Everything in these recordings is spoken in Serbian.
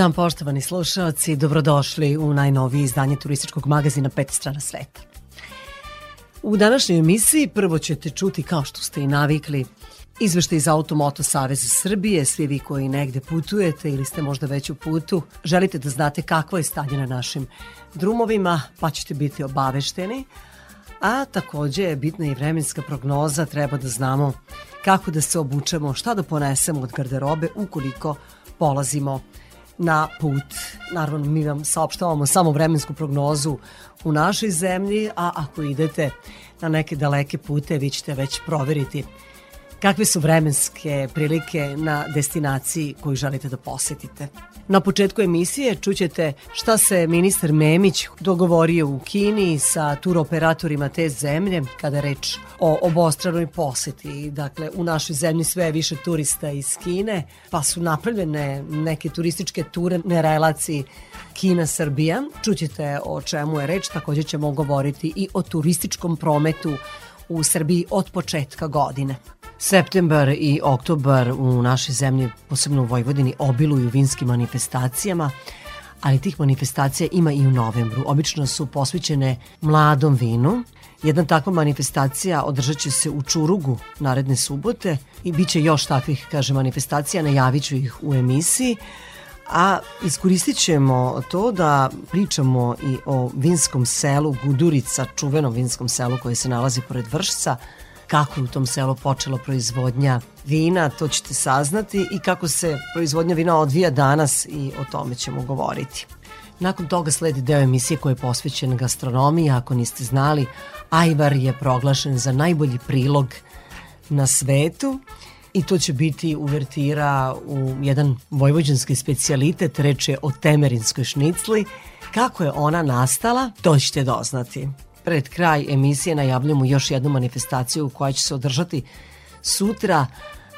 Dan poštovani slušalci, dobrodošli u najnoviji izdanje turističkog magazina Pet strana sveta. U današnjoj emisiji prvo ćete čuti, kao što ste i navikli, izveštaj iz Automoto Saveza Srbije, svi vi koji negde putujete ili ste možda već u putu, želite da znate kakvo je stanje na našim drumovima, pa ćete biti obavešteni, a takođe je bitna i vremenska prognoza, treba da znamo kako da se obučemo, šta da ponesemo od garderobe ukoliko polazimo na put. Naravno, mi vam saopštavamo samo vremensku prognozu u našoj zemlji, a ako idete na neke daleke pute, vi ćete već proveriti kakve su vremenske prilike na destinaciji koju želite da posetite. Na početku emisije čućete šta se ministar Memić dogovorio u Kini sa turoperatorima te zemlje kada je reč o obostranoj poseti. Dakle, u našoj zemlji sve je više turista iz Kine, pa su napravljene neke turističke ture na relaciji Kina-Srbija. Čućete o čemu je reč, takođe ćemo govoriti i o turističkom prometu u Srbiji od početka godine. Septembar i oktobar u našoj zemlji, posebno u Vojvodini, obiluju vinskim manifestacijama, ali tih manifestacija ima i u novembru. Obično su posvećene mladom vinu. Jedna takva manifestacija održat će se u Čurugu naredne subote i bit će još takvih, kaže, manifestacija, najavit ću ih u emisiji. A iskoristit ćemo to da pričamo i o vinskom selu Gudurica, čuvenom vinskom selu koje se nalazi pored Vršca, kako je u tom selu počela proizvodnja vina, to ćete saznati i kako se proizvodnja vina odvija danas i o tome ćemo govoriti. Nakon toga sledi deo emisije koji je posvećen gastronomiji. Ako niste znali, Ajvar je proglašen za najbolji prilog na svetu i to će biti uvertira u jedan vojvođanski specijalitet, reč je o temerinskoj šnicli. Kako je ona nastala, to ćete doznati. Pred kraj emisije najavljamo još jednu manifestaciju koja će se održati sutra.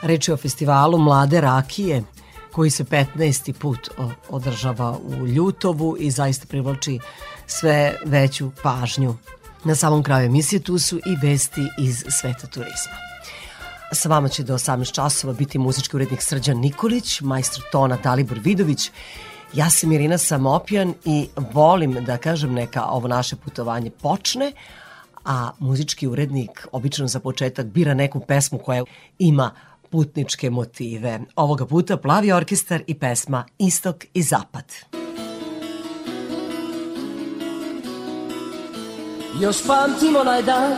Reč je o festivalu Mlade rakije koji se 15. put održava u Ljutovu i zaista privlači sve veću pažnju. Na samom kraju emisije tu su i vesti iz sveta turizma. Sa vama će do 18 časova biti muzički urednik Srđan Nikolić, majstor tona Dalibor Vidović Ja sam Irina Samopjan i volim da kažem neka ovo naše putovanje počne, a muzički urednik obično za početak bira neku pesmu koja ima putničke motive. Ovoga puta Plavi orkestar i pesma Istok i Zapad. Još pamtim onaj dan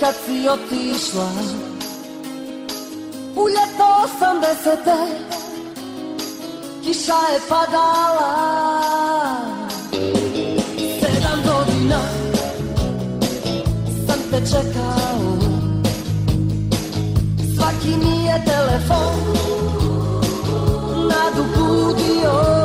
kad si otišla u ljeto 80 kiša je padala. Sedam godina sam te čekao. Svaki mi je telefon nadubudio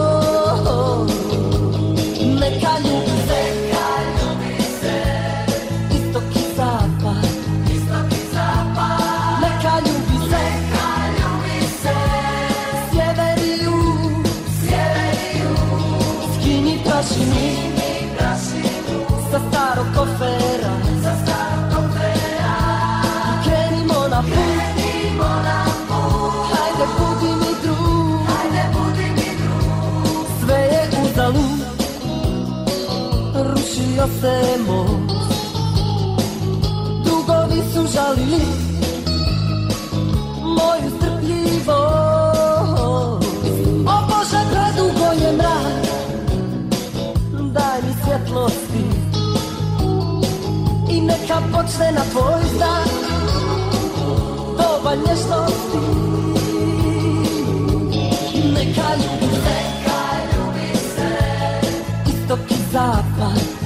Most Drugovi su žalili Moju strpljivost. O Bože, predugo je mrak. Daj mi svjetlosti. Neka počne na tvoj znak. Doba nježnosti Neka ljubi se, neka ljubi se. Istok i zapad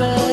spell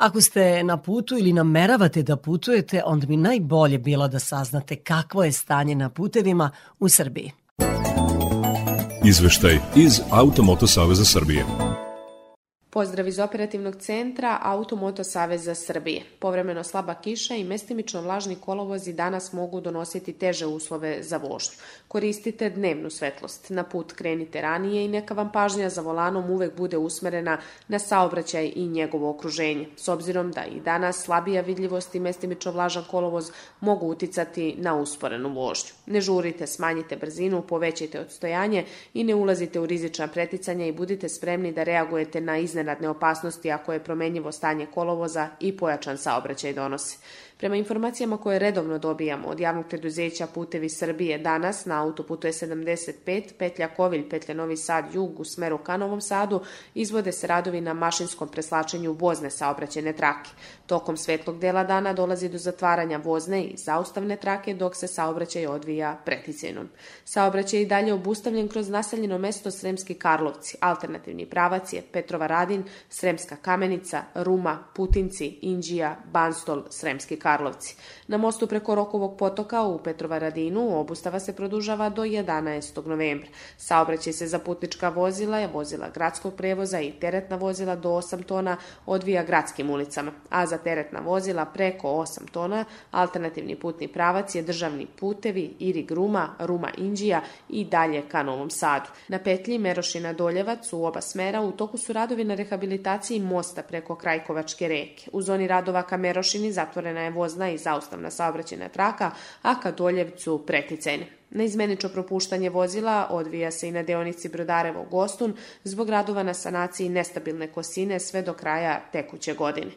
Ako ste na putu ili nameravate da putujete, onda bi najbolje bilo da saznate kakvo je stanje na putevima u Srbiji. Izveštaj iz Automoto Saveza Srbije. Pozdrav iz operativnog centra Automoto Saveza Srbije. Povremeno slaba kiša i mestimično vlažni kolovozi danas mogu donositi teže uslove za vožnju. Koristite dnevnu svetlost. Na put krenite ranije i neka vam pažnja za volanom uvek bude usmerena na saobraćaj i njegovo okruženje. S obzirom da i danas slabija vidljivost i mestimično vlažan kolovoz mogu uticati na usporenu vožnju. Ne žurite, smanjite brzinu, povećajte odstojanje i ne ulazite u rizična preticanja i budite spremni da reagujete na iznenadne opasnosti ako je promenjivo stanje kolovoza i pojačan saobraćaj donosi. Prema informacijama koje redovno dobijamo od javnog preduzeća Putevi Srbije danas na autoputu E75, petlja Kovilj, petlja Novi Sad, jug u smeru ka Novom Sadu, izvode se radovi na mašinskom preslačenju vozne saobraćene trake. Tokom svetlog dela dana dolazi do zatvaranja vozne i zaustavne trake dok se saobraćaj odvija preticijenom. Saobraćaj je i dalje obustavljen kroz naseljeno mesto Sremski Karlovci. Alternativni pravac je Petrova Radin, Sremska Kamenica, Ruma, Putinci, Inđija, Banstol, Sremski Karlovci. Na mostu preko Rokovog potoka u Petrova Radinu obustava se produžava do 11. novembra. Saobraćaj se za putnička vozila, vozila gradskog prevoza i teretna vozila do 8 tona odvija gradskim ulicama, a za teretna vozila preko 8 tona alternativni putni pravac je državni putevi Irig Ruma, Ruma Inđija i dalje ka Novom Sadu. Na petlji Merošina Doljevac u oba smera u toku su radovi na rehabilitaciji mosta preko Krajkovačke reke. U zoni radova ka Merošini zatvorena je vozna i zaustavna saobraćajna traka, a ka Doljevcu preticajne. Neizmenično propuštanje vozila odvija se i na deonici Brodarevo Gostun zbog radova na sanaciji nestabilne kosine sve do kraja tekuće godine.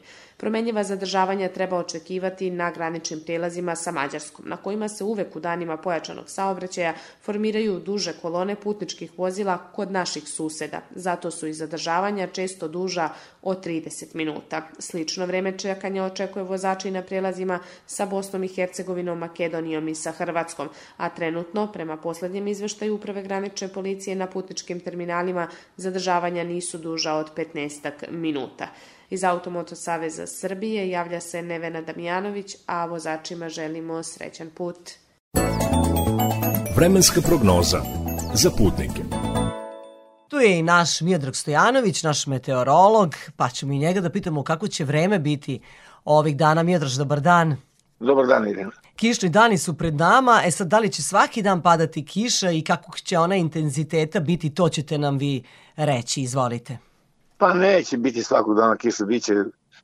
Promenjiva zadržavanja treba očekivati na graničnim prelazima sa Mađarskom, na kojima se uvek u danima pojačanog saobraćaja formiraju duže kolone putničkih vozila kod naših suseda. Zato su i zadržavanja često duža od 30 minuta. Slično vreme čekanja očekuje vozači na prelazima sa Bosnom i Hercegovinom, Makedonijom i sa Hrvatskom, a trenutno, prema poslednjem izveštaju Uprave granične policije na putničkim terminalima, zadržavanja nisu duža od 15 minuta. Iz Automoto Saveza Srbije javlja se Nevena Damjanović, a vozačima želimo srećan put. Vremenska prognoza za putnike. Tu je i naš Miodrag Stojanović, naš meteorolog, pa ćemo i njega da pitamo kako će vreme biti ovih dana. Miodraž, dobar dan. Dobar dan, Irina. Kišni dani su pred nama, e sad da li će svaki dan padati kiša i kako će ona intenziteta biti, to ćete nam vi reći, izvolite. Pa neće biti svakog dana kiša, biće,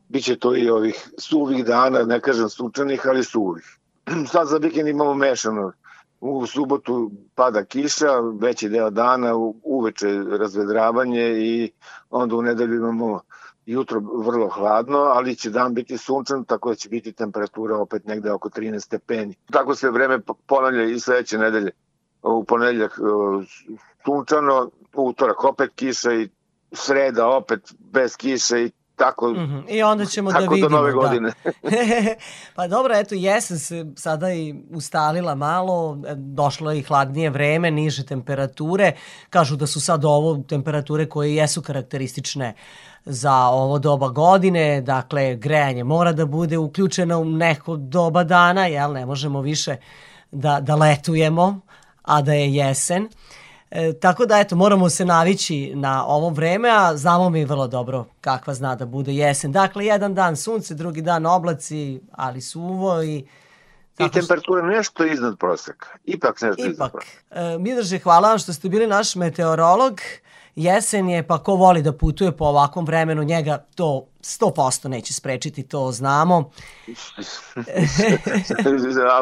biće to i ovih suvih dana, ne kažem sunčanih, ali suvih. Sad za vikend imamo mešano. u subotu pada kiša, veći deo dana, uveče razvedravanje i onda u nedelju imamo jutro vrlo hladno, ali će dan biti sunčan, tako da će biti temperatura opet negde oko 13 stepeni. Tako se vreme ponavlja i sledeće nedelje. U ponedeljak sunčano, utorak opet kiša i sreda opet bez kiše i tako, mm -hmm. I onda ćemo da vidimo. do nove da. godine. Da. pa dobro, eto, jesen se sada i ustalila malo, došlo je i hladnije vreme, niže temperature. Kažu da su sad ovo temperature koje jesu karakteristične za ovo doba godine, dakle grejanje mora da bude uključeno u neko doba dana, jel ne možemo više da, da letujemo, a da je jesen. E, tako da, eto, moramo se navići na ovo vreme, a znamo mi vrlo dobro kakva zna da bude jesen. Dakle, jedan dan sunce, drugi dan oblaci, ali suvo i... I temperatura nešto iznad proseka. Ipak nešto Ipak. iznad proseka. E, Midrže, hvala vam što ste bili naš meteorolog. Jesen je, pa ko voli da putuje po ovakvom vremenu, njega to 100% neće sprečiti, to znamo.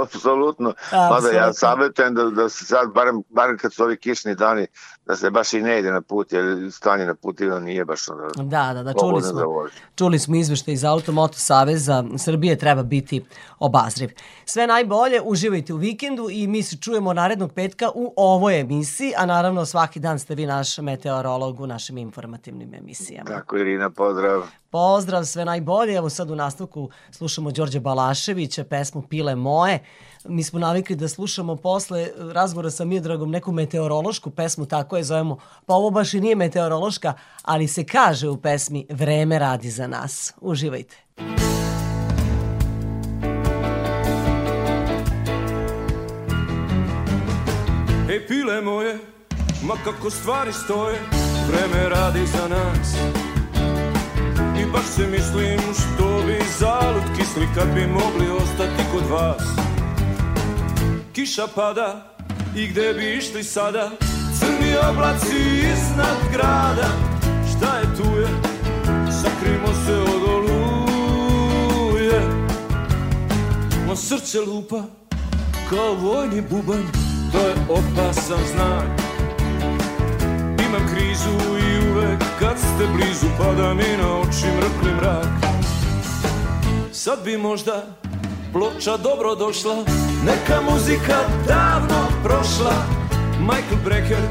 Apsolutno. Mada ja savjetujem da, da se sad, barem, barem kad su ovi kišni dani, da se baš i ne ide na put, jer stanje na putima nije baš ono... Da, da, da, čuli smo, čuli smo izveštaj iz Automoto Saveza Srbije, treba biti obazriv. Sve najbolje, uživajte u vikendu i mi se čujemo narednog petka u ovoj emisiji, a naravno svaki dan ste vi naš meteorolog u našim informativnim emisijama. Tako, Irina, pozdrav. Pozdrav, sve najbolje. Evo sad u nastavku slušamo Đorđe Balaševića, pesmu Pile moje. Mi smo navikli da slušamo posle razgovora sa Miodragom neku meteorološku pesmu, tako je zovemo. Pa ovo baš i nije meteorološka, ali se kaže u pesmi Vreme radi za nas. Uživajte. Ej pile moje, ma kako stvari stoje, vreme radi za nas I baš se mislim što bi zalud kisli kad bi mogli ostati kod vas. Kiša pada i gde bi išli sada? Crni oblaci iznad grada. Šta je tu je, sakrimo se od oluje. Ma srce lupa kao vojni bubanj. To je opasan znak. Imam krizu i uvek kad ste blizu Pada mi na oči mrkli mrak. Sad bi možda ploča dobro došla Neka muzika davno prošla. Michael Brecker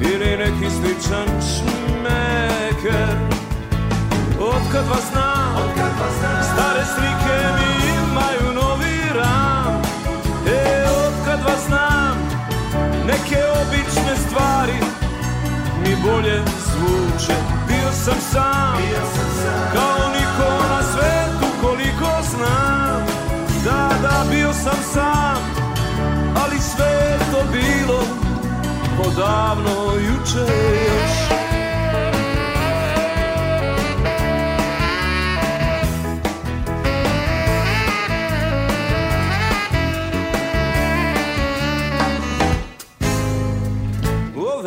ili neki sličan šmeker Otkad vas znam, Otkad vas znam. Stare slike mi imaju novi ram. E, otkad vas znam Neke obične stvari mi bolje zvuče Bio sam sam, Bio sam sam. kao niko na svetu koliko znam Da, da, bio sam sam, ali sve to bilo Odavno juče još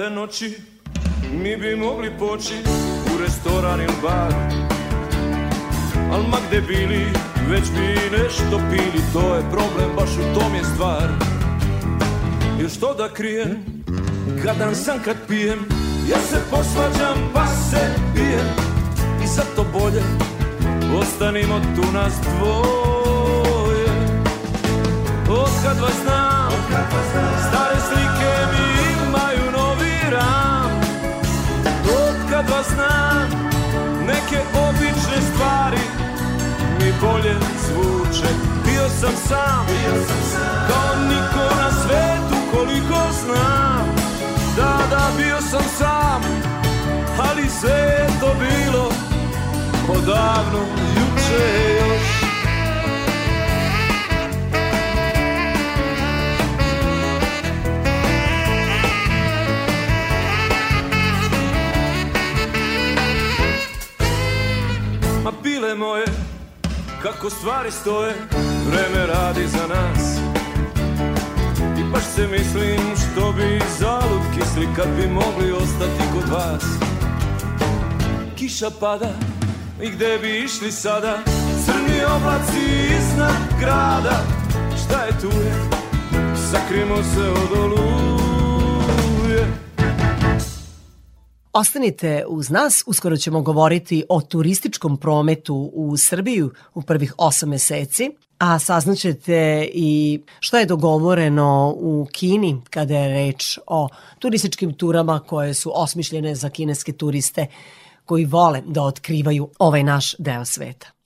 noći Mi bi mogli poći u restoran ili bar. Al ma gde bili, već bi nešto pili To je problem, baš u tom je stvar. Jer što da krijem, kadan sam kad pijem Ja se posvađam pa se pijem I zato bolje, ostanimo tu nas dvoje. Od kad vas znam, stare slike bolje zvuče. Bio sam sam, bio sam sam. Kao niko na svetu koliko znam. Da, da, bio sam sam Ali sve je to bilo Odavno, juče. Još bile moje, kako stvari stoje Vreme radi za nas. I baš se mislim što bi zalud kisli Kad bi mogli ostati kod vas. Kiša pada i gde bi išli sada? Crni oblaci iznad grada. Šta je tu je, sakrimo se od oluje Ostanite uz nas, uskoro ćemo govoriti o turističkom prometu u Srbiju u prvih osam meseci, a saznaćete i šta je dogovoreno u Kini kada je reč o turističkim turama koje su osmišljene za kineske turiste koji vole da otkrivaju ovaj naš deo sveta.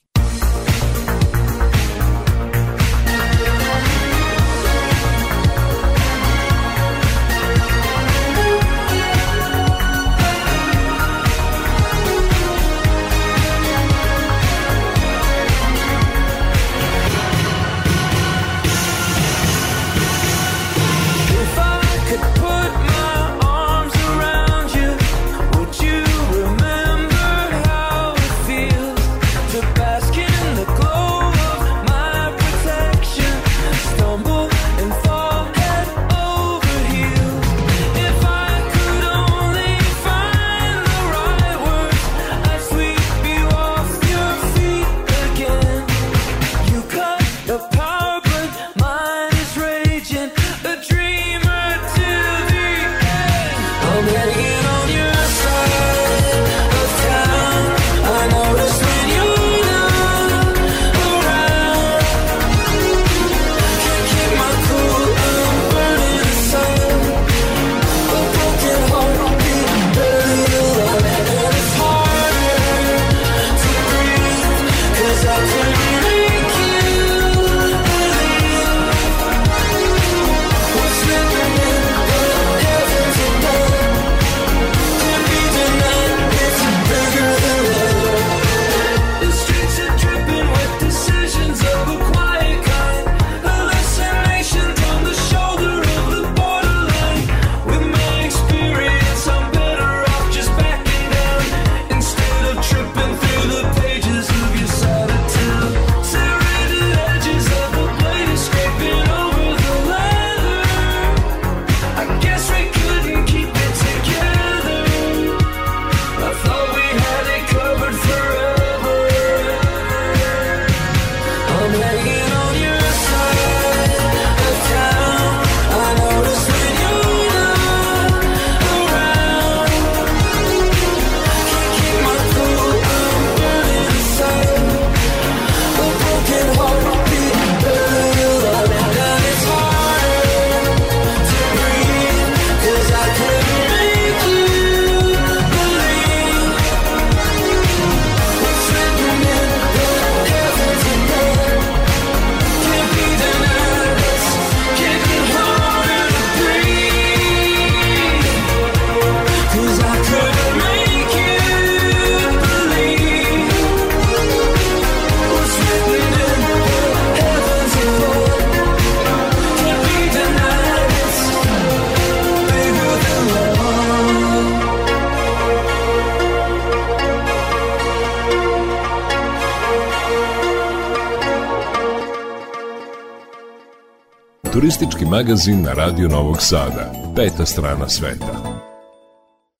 Turistički magazin na Radio Novog Sada. Peta strana sveta.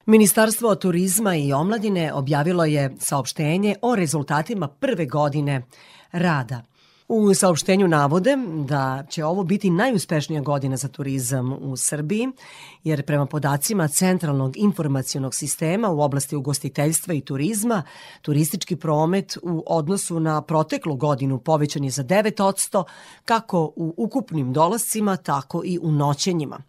Ministarstvo turizma i omladine objavilo je saopštenje o rezultatima prve godine rada U saopštenju navode da će ovo biti najuspešnija godina za turizam u Srbiji, jer prema podacima Centralnog informacionog sistema u oblasti ugostiteljstva i turizma, turistički promet u odnosu na proteklu godinu povećan je za 9%, kako u ukupnim dolascima, tako i u noćenjima.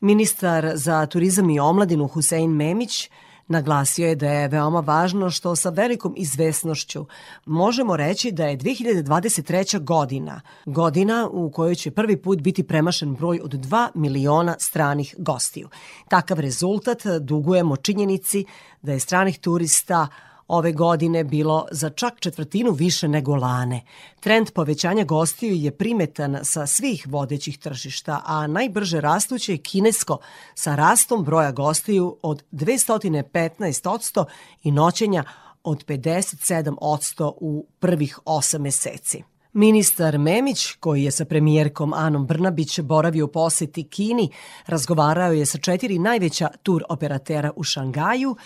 Ministar za turizam i omladinu Husein Memić Naglasio je da je veoma važno što sa velikom izvesnošću možemo reći da je 2023. godina, godina u kojoj će prvi put biti premašen broj od 2 miliona stranih gostiju. Takav rezultat dugujemo činjenici da je stranih turista ove godine bilo za čak četvrtinu više nego lane. Trend povećanja gostiju je primetan sa svih vodećih tržišta, a najbrže rastuće je kinesko sa rastom broja gostiju od 215% i noćenja od 57% u prvih 8 meseci. Ministar Memić, koji je sa premijerkom Anom Brnabić boravio u poseti Kini, razgovarao je sa četiri najveća tur operatera u Šangaju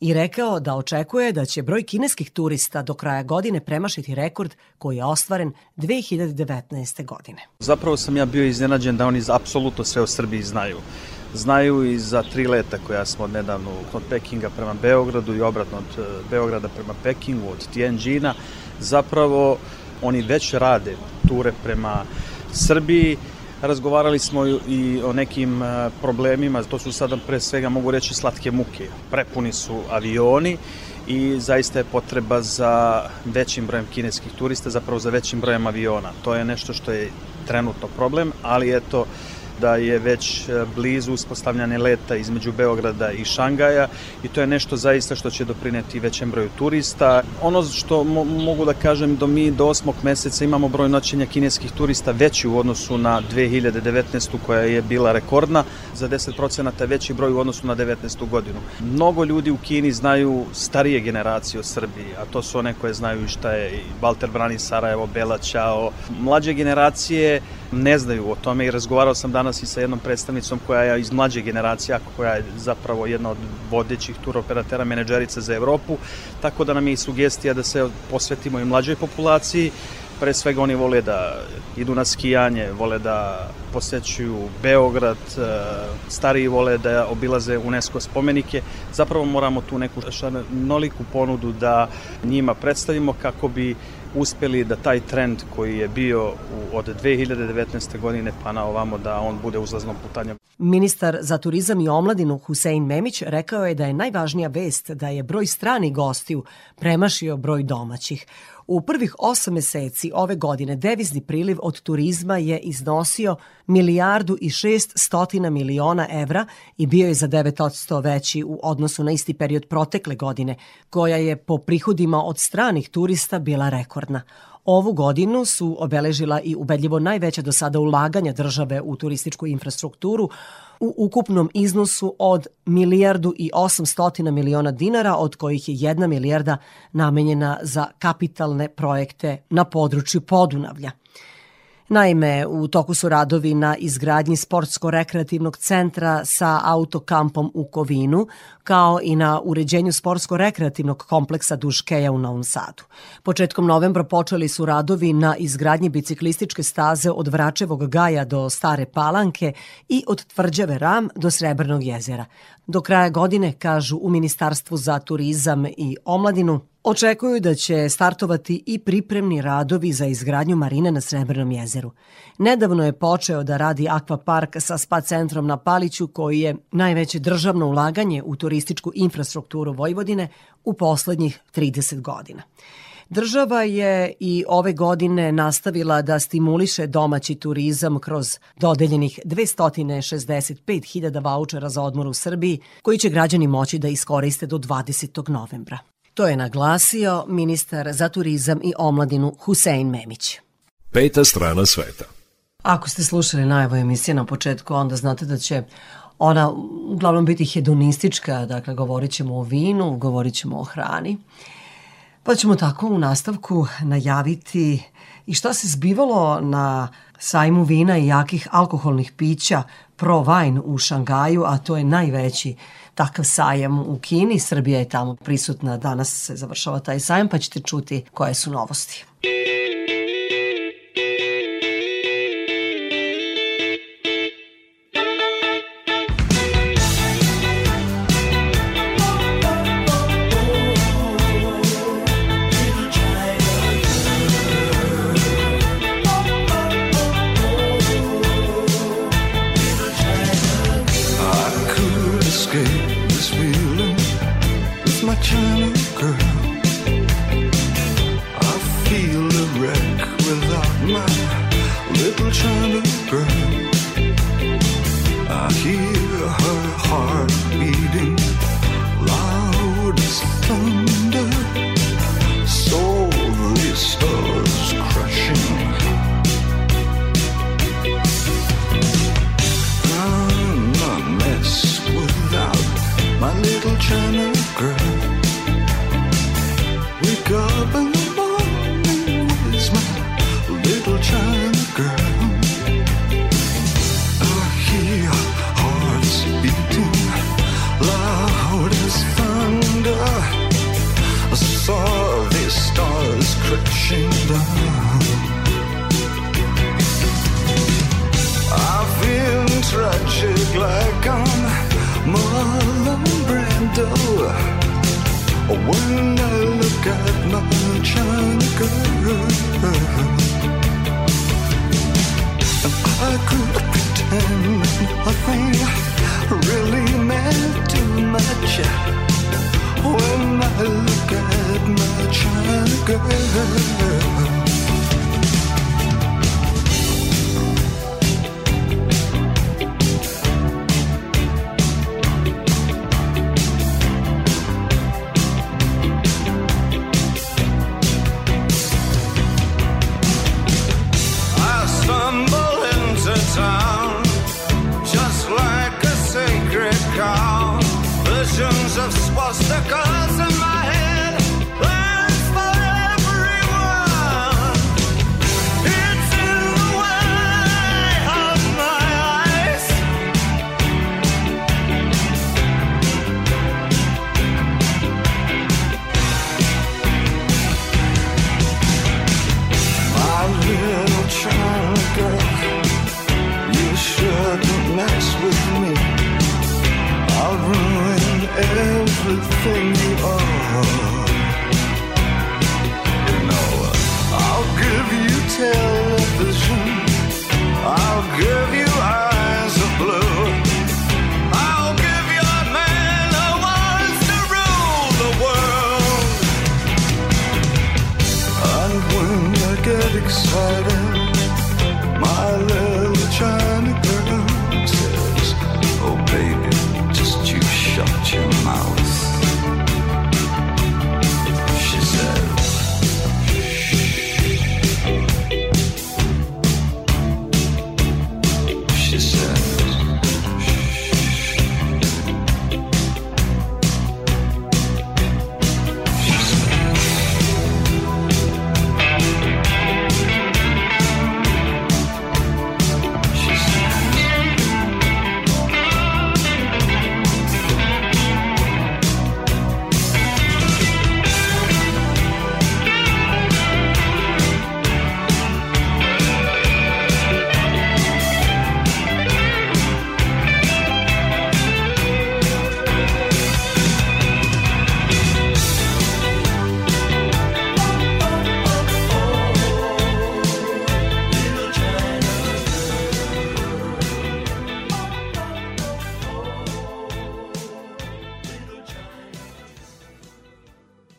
i rekao da očekuje da će broj kineskih turista do kraja godine premašiti rekord koji je ostvaren 2019. godine. Zapravo sam ja bio iznenađen da oni apsolutno sve o Srbiji znaju. Znaju i za tri leta koja smo nedavno od Pekinga prema Beogradu i obratno od e, Beograda prema Pekingu, od Tianjina. Zapravo oni već rade ture prema Srbiji Razgovarali smo i o nekim e, problemima, to su sada pre svega mogu reći slatke muke. Prepuni su avioni i zaista je potreba za većim brojem kineskih turista, zapravo za većim brojem aviona. To je nešto što je trenutno problem, ali eto, da je već e, blizu uspostavljanje leta između Beograda i Šangaja i to je nešto zaista što će doprineti većem broju turista. Ono što mo mogu da kažem da mi do 8. meseca imamo broj noćenja kineskih turista veći u odnosu na 2019. koja je bila rekordna, za 10% veći broj u odnosu na 19. godinu. Mnogo ljudi u Kini znaju starije generacije o Srbiji, a to su one koje znaju i šta je Walter Brani Sarajevo, Bela Ćao. Mlađe generacije ne znaju o tome i razgovarao sam danas i sa jednom predstavnicom koja je iz mlađe generacije, koja je zapravo jedna od vodećih turoperatera, menedžerica za Evropu, tako da nam je i sugestija da se posvetimo i mlađoj populaciji, pre svega oni vole da idu na skijanje, vole da posećuju Beograd, e, stariji vole da obilaze UNESCO spomenike. Zapravo moramo tu neku šanoliku ponudu da njima predstavimo kako bi uspeli da taj trend koji je bio u, od 2019. godine pa na ovamo da on bude uzlaznom putanjem. Ministar za turizam i omladinu Husein Memić rekao je da je najvažnija vest da je broj stranih gostiju premašio broj domaćih. U prvih osam meseci ove godine devizni priliv od turizma je iznosio milijardu i šest stotina miliona evra i bio je za 9% veći u odnosu na isti period protekle godine, koja je po prihodima od stranih turista bila rekordna. Ovu godinu su obeležila i ubedljivo najveća do sada ulaganja države u turističku infrastrukturu u ukupnom iznosu od milijardu i 800 miliona dinara, od kojih je jedna milijarda namenjena za kapitalne projekte na području Podunavlja. Naime, u toku su radovi na izgradnji sportsko-rekreativnog centra sa autokampom u Kovinu, kao i na uređenju sportsko-rekreativnog kompleksa Duškeja u Novom Sadu. Početkom novembra počeli su radovi na izgradnji biciklističke staze od Vračevog gaja do Stare Palanke i od Tvrđave Ram do Srebrnog jezera. Do kraja godine, kažu u Ministarstvu za turizam i omladinu, Očekuju da će startovati i pripremni radovi za izgradnju marine na Srebrnom jezeru. Nedavno je počeo da radi akvapark sa spa centrom na Paliću koji je najveće državno ulaganje u turističku infrastrukturu Vojvodine u poslednjih 30 godina. Država je i ove godine nastavila da stimuliše domaći turizam kroz dodeljenih 265.000 vouchera za odmor u Srbiji, koji će građani moći da iskoriste do 20. novembra. To je naglasio ministar za turizam i omladinu Husein Memić. Peta strana sveta. Ako ste slušali najavu emisije na početku, onda znate da će ona uglavnom biti hedonistička, dakle govorit ćemo o vinu, govorit ćemo o hrani. Pa ćemo tako u nastavku najaviti i šta se zbivalo na sajmu vina i jakih alkoholnih pića Pro Wine u Šangaju, a to je najveći takav sajam u Kini. Srbija je tamo prisutna, danas se završava taj sajam, pa ćete čuti koje su novosti. hearts pretend nothing really meant too much. When I look at my China girl.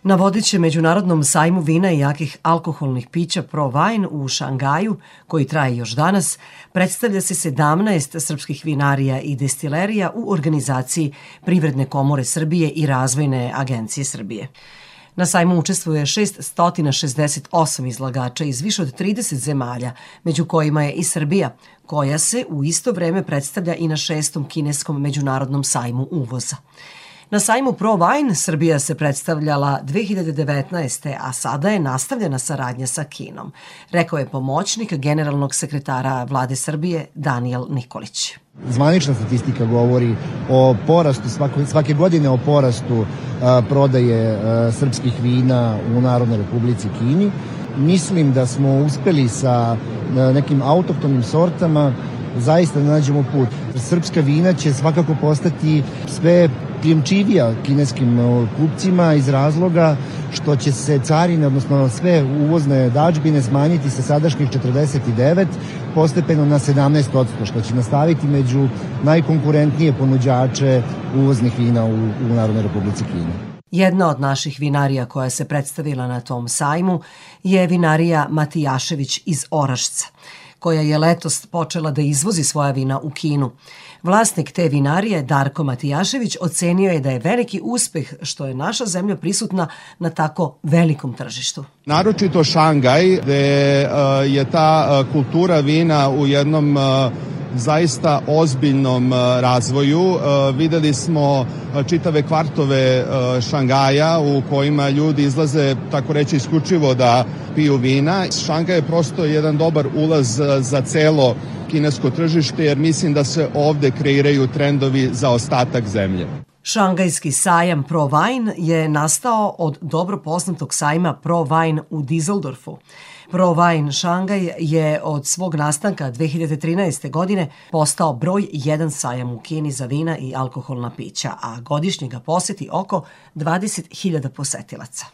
Na vodećem međunarodnom sajmu vina i jakih alkoholnih pića Pro Wine u Šangaju, koji traje još danas, predstavlja se 17 srpskih vinarija i destilerija u organizaciji Privredne komore Srbije i Razvojne agencije Srbije. Na sajmu učestvuje 668 izlagača iz više od 30 zemalja, među kojima je i Srbija, koja se u isto vreme predstavlja i na šestom kineskom međunarodnom sajmu uvoza. Na sajmu Pro Wine Srbija se predstavljala 2019. a sada je nastavljena saradnja sa Kinom, rekao je pomoćnik generalnog sekretara vlade Srbije Daniel Nikolić. Zvanična statistika govori o porastu, svako, svake godine o porastu a, prodaje a, srpskih vina u Narodnoj Republici Kini. Mislim da smo uspeli sa a, nekim autohtonim sortama zaista da nađemo put. Srpska vina će svakako postati sve prijemčivija kineskim kupcima iz razloga što će se carine, odnosno sve uvozne dađbine smanjiti sa sadašnjih 49 postepeno na 17%, što će nastaviti među najkonkurentnije ponuđače uvoznih vina u, u Narodnoj Republici Kini. Jedna od naših vinarija koja se predstavila na tom sajmu je vinarija Matijašević iz Orašca, koja je letos počela da izvozi svoja vina u Kinu. Vlasnik te vinarije, Darko Matijašević, ocenio je da je veliki uspeh što je naša zemlja prisutna na tako velikom tržištu. Naročito Šangaj, gde uh, je ta uh, kultura vina u jednom uh, zaista ozbiljnom razvoju. Videli smo čitave kvartove Šangaja u kojima ljudi izlaze, tako reći, isključivo da piju vina. Šangaj je prosto jedan dobar ulaz za celo kinesko tržište jer mislim da se ovde kreiraju trendovi za ostatak zemlje. Šangajski sajam Pro Wine je nastao od dobro poznatog sajma Pro Wine u Dizeldorfu. Pro Wine Šangaj je od svog nastanka 2013. godine postao broj jedan sajam u Kini za vina i alkoholna pića, a godišnje ga poseti oko 20.000 posetilaca.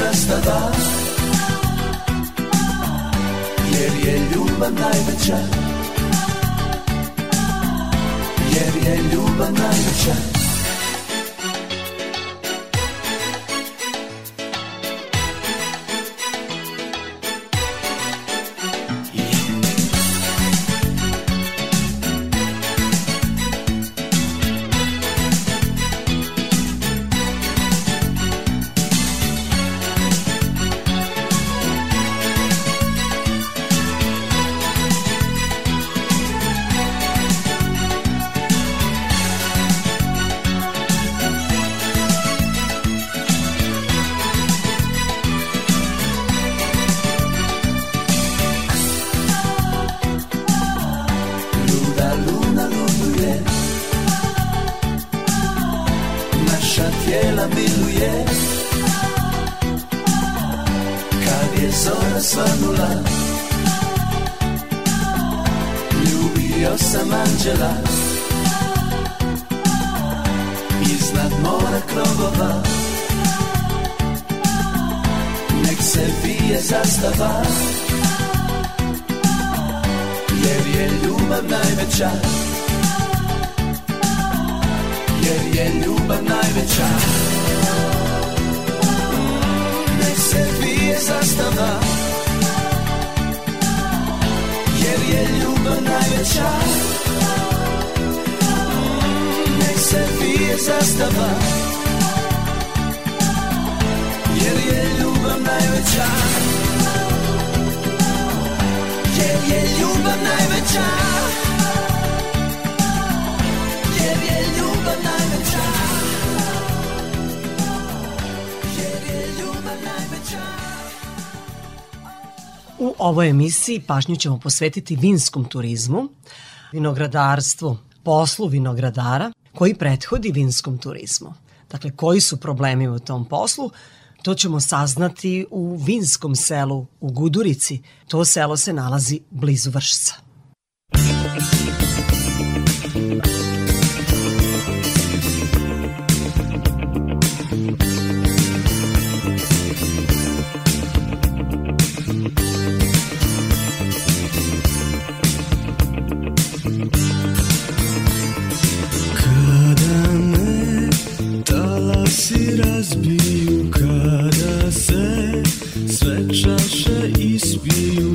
Pije zastava Jer je ljubav najveća. Jer je ljubav najveća ovoj emisiji pažnju ćemo posvetiti vinskom turizmu, vinogradarstvu, poslu vinogradara koji prethodi vinskom turizmu. Dakle, koji su problemi u tom poslu, To ćemo saznati u Vinskom selu u Gudurici. To selo se nalazi blizu Vršca. Razbiju Kada se sve čaše ispiju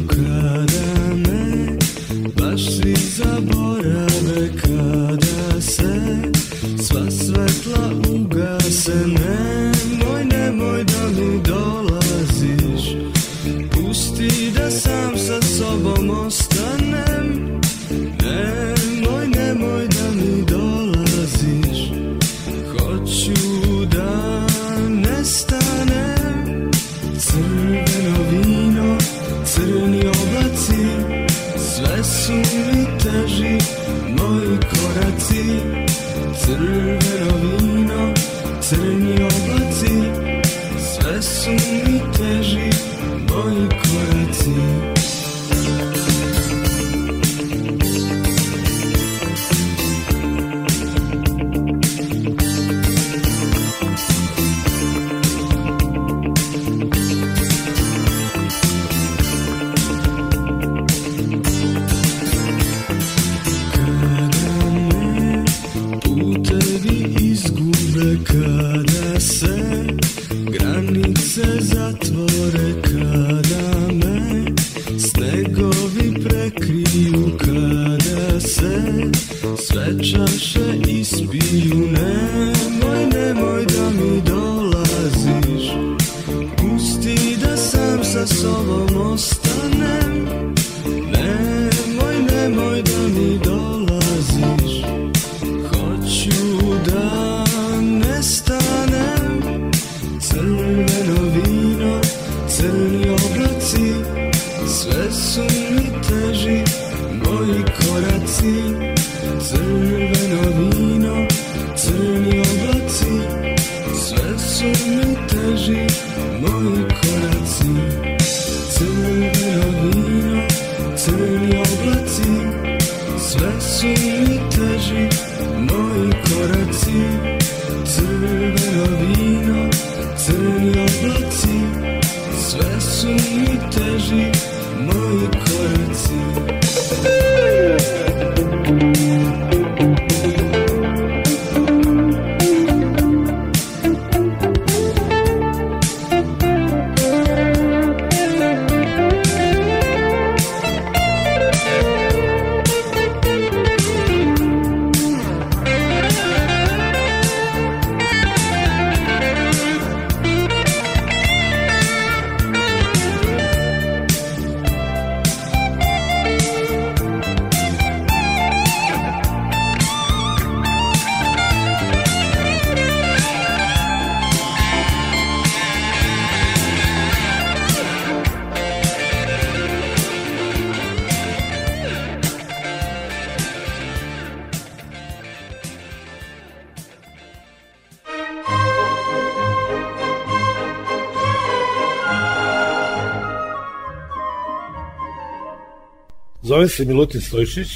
Zovem se Milutin Stojšić,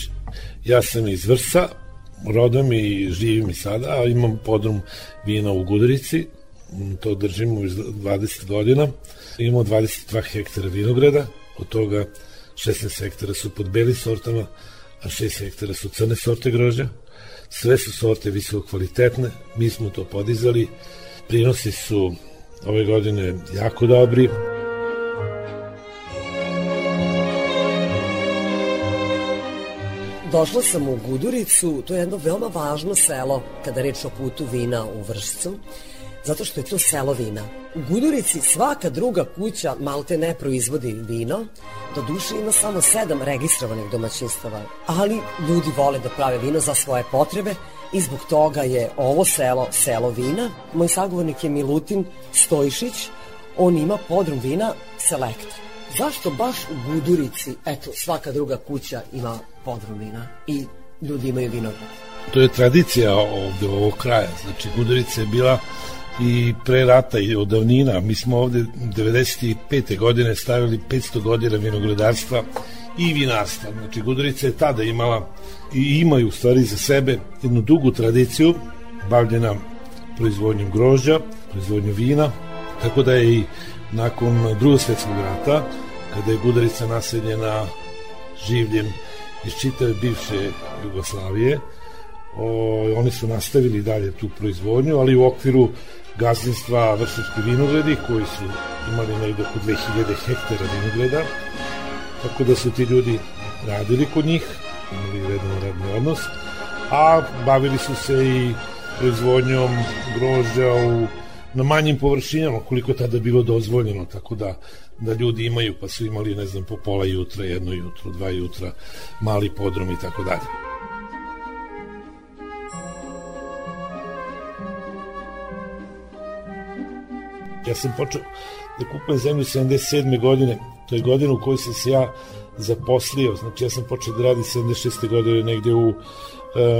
ja sam iz Vrsa, rodom i živim i sada, a imam podrum vina u Gudurici, m, to držimo iz 20 godina. Imamo 22 hektara vinograda, od toga 16 hektara su pod beli sortama, a 6 hektara su crne sorte grožđa. Sve su sorte visoko kvalitetne, mi smo to podizali, prinosi su ove godine jako dobri. Došla sam u Guduricu, to je jedno veoma važno selo kada reč o putu vina u Vršcu, zato što je to selo vina. U Gudurici svaka druga kuća malte ne proizvodi vino, do duše ima samo sedam registrovanih domaćinstava, ali ljudi vole da prave vino za svoje potrebe i zbog toga je ovo selo selo vina. Moj sagovornik je Milutin Stojšić, on ima podrum vina Selekta. Zašto baš u Gudurici, eto, svaka druga kuća ima podrum vina i ljudi imaju vinograd? To je tradicija ovde ovog kraja. Znači, Gudurica je bila i pre rata i od davnina. Mi smo ovde 95. godine stavili 500 godina vinogradarstva i vinarstva. Znači, Gudurica je tada imala i imaju u stvari za sebe jednu dugu tradiciju bavljena proizvodnjom grožđa, proizvodnjom vina, tako da je i nakon drugog svetskog rata, kada je Gudarica naseljena življem iz čitave bivše Jugoslavije, o, oni su nastavili dalje tu proizvodnju, ali u okviru gazdinstva Vršački vinogradi koji su imali negde oko 2000 hektara vinograda, tako da su ti ljudi radili kod njih, imali redan radni odnos, a bavili su se i proizvodnjom grožđa u, na manjim površinama, koliko tada bilo dozvoljeno, tako da da ljudi imaju, pa su imali, ne znam, po pola jutra, jedno jutro, dva jutra, mali podrom i tako dalje. Ja sam počeo da kupujem zemlju 77. godine, to je godina u kojoj sam se ja zaposlio, znači ja sam počeo da radim 76. godine negde u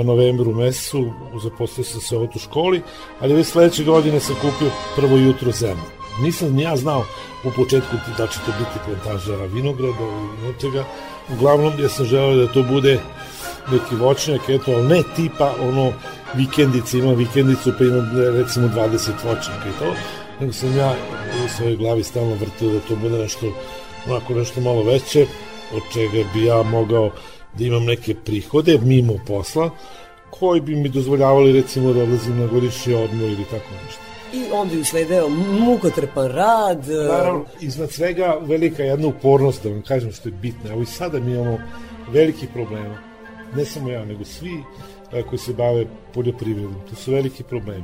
novembru mesecu, zaposlio sam se u školi, ali već sledeće godine sam kupio prvo jutro zemlju. Nisam ni ja znao u početku da će to biti plantaža vinograda ili nečega. Uglavnom ja sam želeo da to bude neki voćnjak, eto, ali ne tipa ono vikendice, imam vikendicu pa imam recimo 20 voćnjaka i to, nego sam ja u svojoj glavi stalno vrtio da to bude nešto onako nešto malo veće, od čega bi ja mogao da imam neke prihode mimo posla, koji bi mi dozvoljavali recimo da odlazim na godišnji odmor ili tako nešto. I onda je usledeo mukotrpan rad. Naravno, iznad svega velika jedna upornost, da vam kažem što je bitno. Evo i sada mi imamo veliki problema. Ne samo ja, nego svi a, koji se bave poljoprivredom. To su veliki problemi.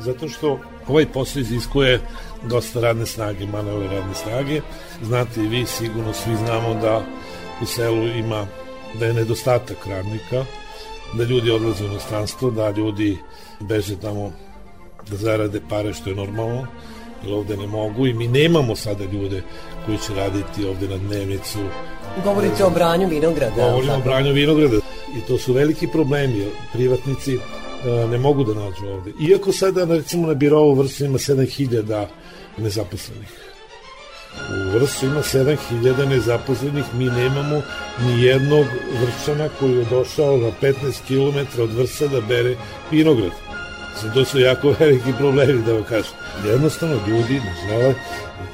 Zato što ovaj posao iziskuje dosta radne snage, manuele radne snage. Znate i vi, sigurno svi znamo da u selu ima da je nedostatak radnika, da ljudi odlaze u inostranstvo, da ljudi beže tamo da zarade pare što je normalno, jer ovde ne mogu i mi nemamo sada ljude koji će raditi ovde na dnevnicu. Govorite o branju vinograda. Govorimo o branju vinograda i to su veliki problemi, jer privatnici a, ne mogu da nađu ovde. Iako sada recimo na birovu vrstu ima 7000 nezaposlenih. U vrstu ima 7000 nezaposlenih, mi nemamo ni jednog vršana koji je došao na 15 km od vrsta da bere vinograd. Znači, to su jako veliki problemi, da vam kažem. Jednostavno, ljudi ne žele,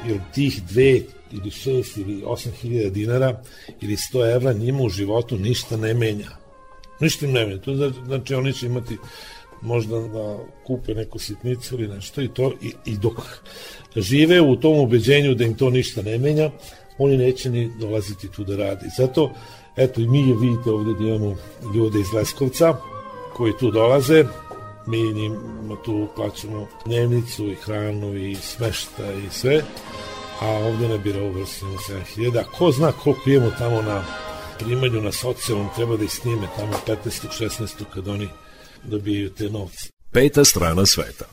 jer tih dve ili šest ili osam hiljada dinara ili 100 evra njima u životu ništa ne menja. Ništa im ne menja. To znači, znači oni će imati možda da kupe neku sitnicu ili nešto i to i, i dok žive u tom ubeđenju da im to ništa ne menja, oni neće ni dolaziti tu da radi. Zato, eto i mi vidite ovde da imamo ljude iz Leskovca koji tu dolaze, mi njima tu plaćamo dnevnicu i hranu i smešta i sve, a ovde na birovu vrstimo 7000. Ko zna koliko imamo tamo na primanju na socijalnom, treba da ih snime tamo 15. 16. kad oni dobijaju te novce. Peta strana sveta.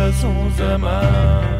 Sa suzama Došao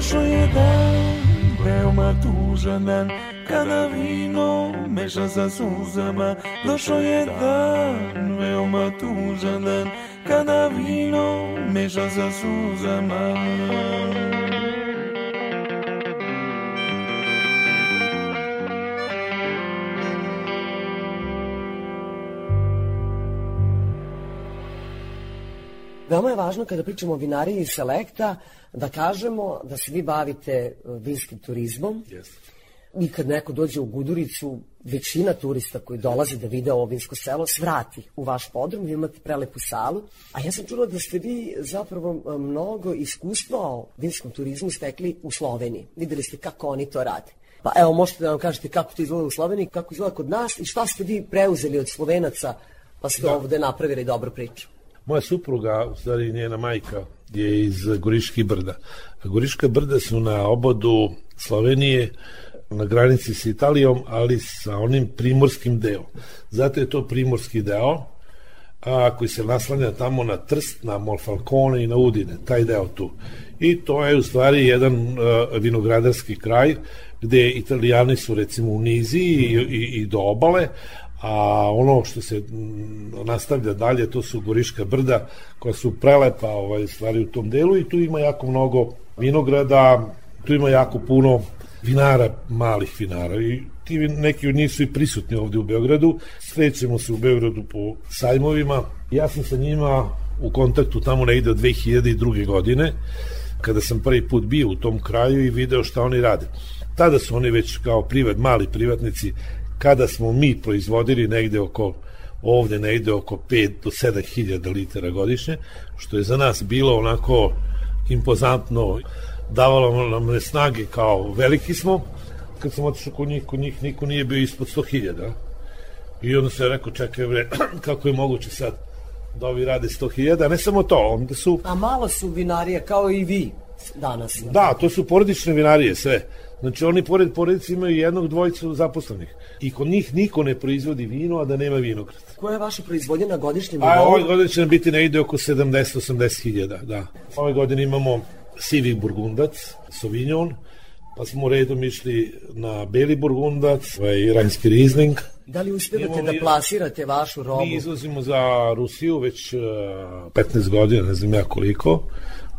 Dan, veoma tužan dan Kada vino meša sa suzama Došao je dan, veoma tužan dan Kada vino meša sa suzama Veoma je važno kada pričamo o vinariji i selekta da kažemo da se vi bavite e, vinskim turizmom. I kad neko dođe u Guduricu, većina turista koji dolaze da vide ovo vinsko selo svrati u vaš podrum, vi imate prelepu salu. A ja sam čula da ste vi zapravo e, mnogo iskustva o vinskom turizmu stekli u Sloveniji. Videli ste kako oni to rade. Pa evo, možete da nam kažete kako to izgleda u Sloveniji, kako izgleda kod nas i šta ste vi preuzeli od Slovenaca pa ste Da. ovde napravili dobru priču. Moja supruga, u stvari njena majka, je iz Goriških brda. Goriška brda su na obodu Slovenije, na granici sa Italijom, ali sa onim primorskim delom. Zato je to primorski deo, a, koji se naslanja tamo na Trst, na Molfalcone i na Udine, taj deo tu. I to je u stvari jedan a, vinogradarski kraj gde italijani su recimo u nizi i, i, i do obale, a ono što se mm, nastavlja dalje to su Goriška brda koja su prelepa ovaj, stvari u tom delu i tu ima jako mnogo vinograda, tu ima jako puno vinara, malih vinara i ti neki od njih su i prisutni ovde u Beogradu. Srećemo se u Beogradu po sajmovima. Ja sam sa njima u kontaktu tamo negde od 2002. godine kada sam prvi put bio u tom kraju i video šta oni rade. Tada su oni već kao privat, mali privatnici, kada smo mi proizvodili negde oko ovde negde oko 5 do 7 hiljada litara godišnje, što je za nas bilo onako impozantno, davalo nam ne snage kao veliki smo, kad sam otišao kod njih, kod njih niko nije bio ispod 100 hiljada. I onda se rekao, čekaj bre, kako je moguće sad da ovi rade 100 hiljada, ne samo to, onda su A malo su vinarije, kao i vi danas. Da, to su porodične vinarije sve. Znači oni pored porodice imaju jednog dvojicu zaposlenih. I kod njih niko ne proizvodi vino, a da nema vinograd. Koja je vaša proizvodnja na godišnjem A nivou? ove godine će nam biti negde oko 70-80 hiljada, da. Ove godine imamo sivi burgundac, Sauvignon, pa smo redom išli na beli burgundac, ovaj Rajnski Riesling. Da li uspevate da plasirate vašu robu? Mi izvozimo za Rusiju već uh, 15 godina, ne znam ja koliko.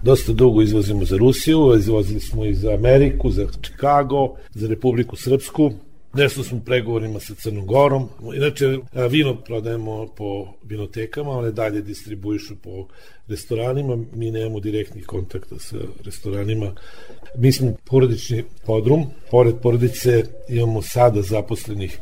Dosta dugo izvozimo za Rusiju, izvozili smo i za Ameriku, za Chicago, za Republiku Srpsku. Nešto smo u pregovorima sa Crnom Gorom. Inače, vino prodajemo po vinotekama, one dalje distribuišu po restoranima. Mi nemamo direktnih kontakta sa restoranima. Mi smo porodični podrum. Pored porodice imamo sada zaposlenih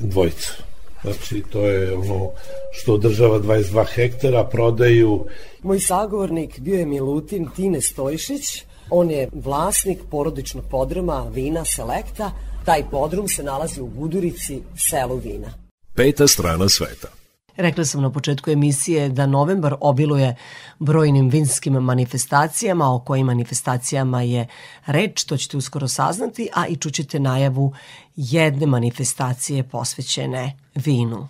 dvojica. Znači, to je ono što održava 22 hektara, prodaju Moj sagovornik bio je Milutin Tine Stojšić. On je vlasnik porodičnog podruma Vina Selekta. Taj podrum se nalazi u Gudurici, selu Vina. Peta strana sveta. Rekla sam na početku emisije da novembar obiluje brojnim vinskim manifestacijama, o kojim manifestacijama je reč, to ćete uskoro saznati, a i čućete najavu jedne manifestacije posvećene vinu.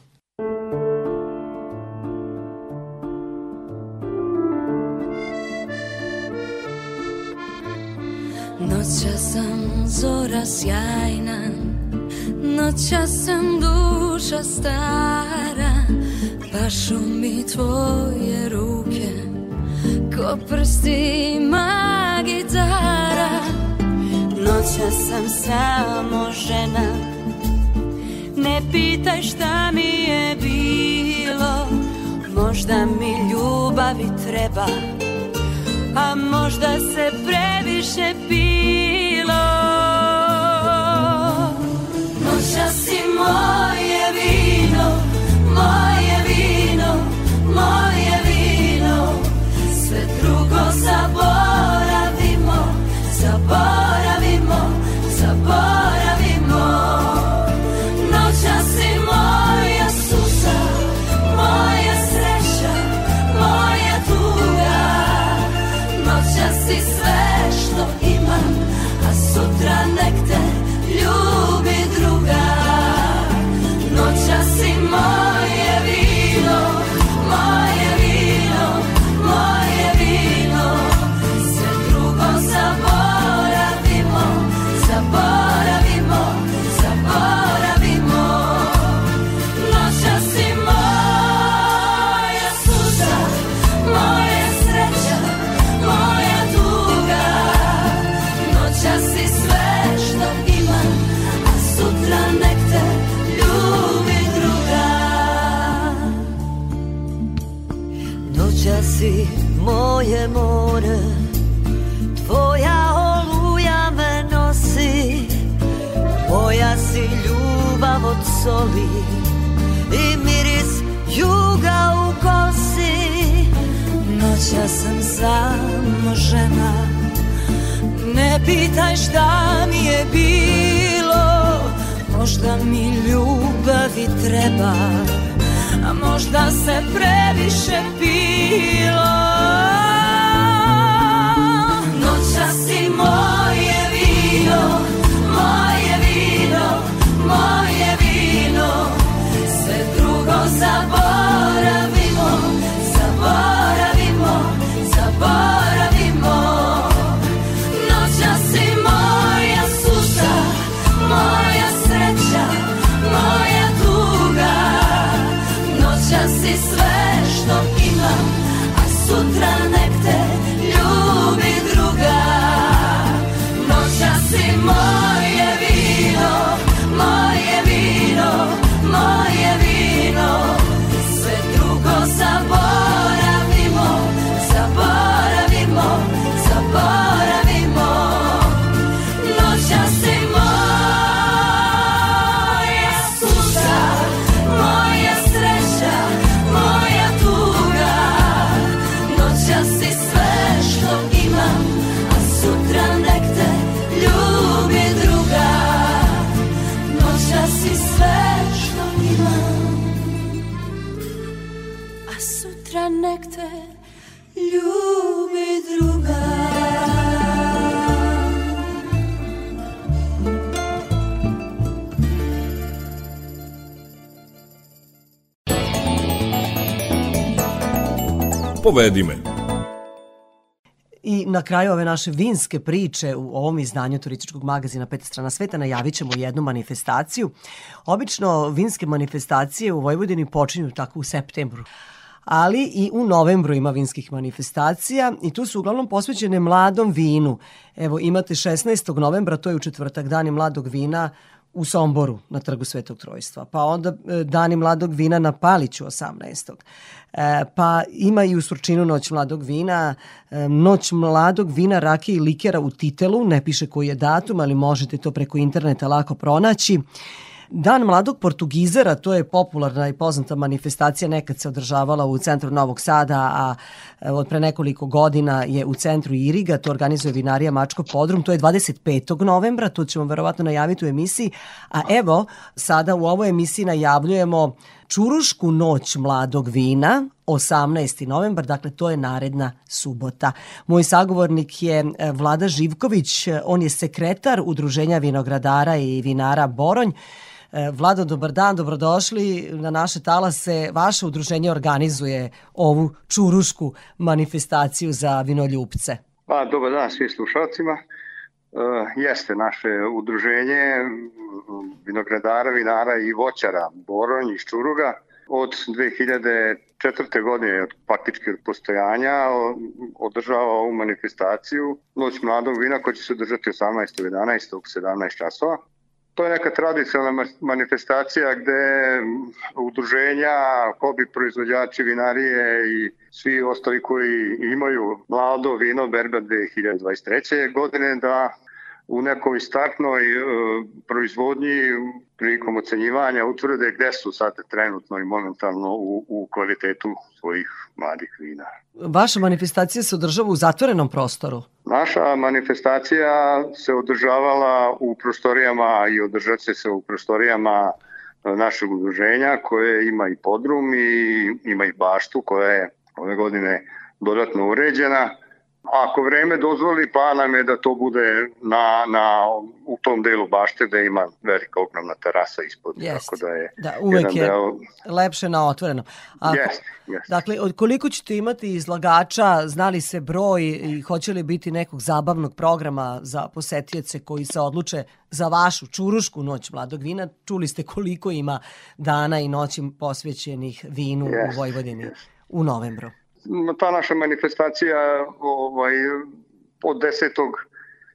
Noća sam zora sjajna Noća sam duša stara Pašu mi tvoje ruke Ko prstima gitara Noća sam samo žena Ne pitaj šta mi je bilo. Možda mi ljubavi treba A možda se previše pilo. Noća si moje Oh. Soli I miris juga u kosi. Noća sam samo žena. Ne pitaj šta mi je bilo. Možda mi ljubavi treba A možda se previše pilo Povedi me. I na kraju ove naše vinske priče u ovom izdanju turističkog magazina Peta strana sveta najavit ćemo jednu manifestaciju. Obično vinske manifestacije u Vojvodini počinju tako u septembru ali i u novembru ima vinskih manifestacija i tu su uglavnom posvećene mladom vinu. Evo imate 16. novembra, to je u četvrtak dani mladog vina u Somboru na trgu Svetog Trojstva, pa onda e, Dani mladog vina na Paliću 18. E, pa ima i u Surčinu Noć mladog vina, e, Noć mladog vina, rakije i likera u Titelu, ne piše koji je datum, ali možete to preko interneta lako pronaći. Dan mladog Portugizera, to je popularna i poznata manifestacija, nekad se održavala u centru Novog Sada, a e, od pre nekoliko godina je u centru Iriga, to organizuje vinarija Mačko Podrum, to je 25. novembra, to ćemo verovatno najaviti u emisiji, a evo, sada u ovoj emisiji najavljujemo Čurušku noć mladog vina, 18. novembar, dakle to je naredna subota. Moj sagovornik je e, Vlada Živković, on je sekretar Udruženja vinogradara i vinara Boronj. E, Vlado, dobar dan, dobrodošli na naše talase. Vaše udruženje organizuje ovu čurušku manifestaciju za vinoljupce. Pa, dobar dan svim slušalcima. E, jeste naše udruženje vinogradara, vinara i voćara Boronj iz Čuruga od 2004. godine, od od postojanja, održava ovu manifestaciju Noć mladog vina koja će se održati 18. 11. 17 časova. To je neka tradicionalna ma- manifestacija gde udruženja, hobi proizvođači vinarije i svi ostali koji imaju mlado vino Berba 2023. godine da u nekoj startnoj e, proizvodnji prilikom ocenjivanja utvrde gde su sad trenutno i momentalno u, u kvalitetu svojih mladih vina. Vaša manifestacija se održava u zatvorenom prostoru. Naša manifestacija se održavala u prostorijama i održat će se u prostorijama e, našeg udruženja koje ima i podrum i ima i baštu koja je ove godine dodatno uređena. Ako vreme dozvoli, pa nam je da to bude na, na, u tom delu bašte da ima velika ogromna terasa ispod. Jest. Tako da je Da, uvek je deo... lepše na otvorenom. Ako, Jeste, jeste. Dakle, od koliko ćete imati izlagača, znali se broj i hoće li biti nekog zabavnog programa za posetioce koji se odluče za vašu čurušku noć mladog vina? Čuli ste koliko ima dana i noći posvećenih vinu Jeste, u Vojvodini u novembru. Ta naša manifestacija ovaj, od 10.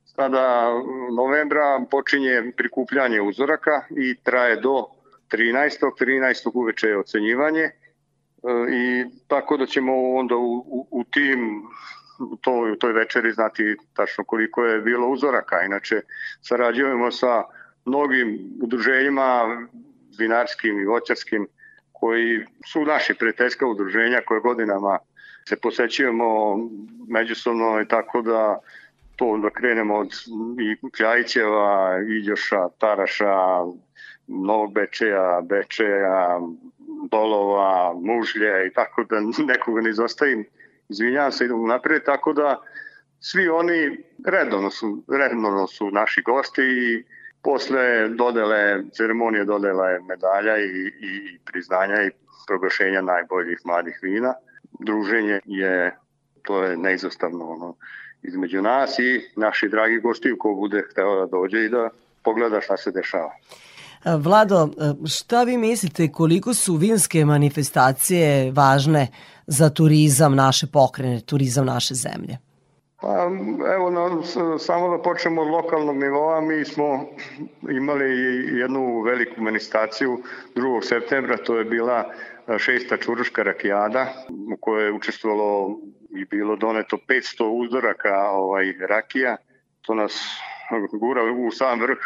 sada novembra počinje prikupljanje uzoraka i traje do 13. 13. uveče je ocenjivanje E, i tako da ćemo onda u, u, u tim u toj, u toj večeri znati tačno koliko je bilo uzoraka. Inače, sarađujemo sa mnogim udruženjima vinarskim i voćarskim koji su naši prijateljska udruženja koje godinama se posećujemo međusobno i tako da to da krenemo od i Kljajićeva, Iđoša, Taraša, Novog Bečeja, Bečeja, Dolova, Mužlje i tako da nekoga ne izostavim. Izvinjavam se, idemo napred, tako da svi oni redovno su, redovno su naši gosti i posle dodele, ceremonije dodele medalja i, i priznanja i proglašenja najboljih mladih vina. Druženje je, to je neizostavno ono, između nas i naši dragi gosti ko bude hteo da dođe i da pogleda šta se dešava. E, Vlado, e, šta vi mislite koliko su vinske manifestacije važne za turizam naše pokrene, turizam naše zemlje? Pa, evo, na, samo da počnemo od lokalnog nivoa, mi smo imali jednu veliku manifestaciju 2. septembra, to je bila šesta čuruška rakijada u kojoj je učestvovalo i bilo doneto 500 uzoraka ovaj, rakija. To nas gura u sam vrh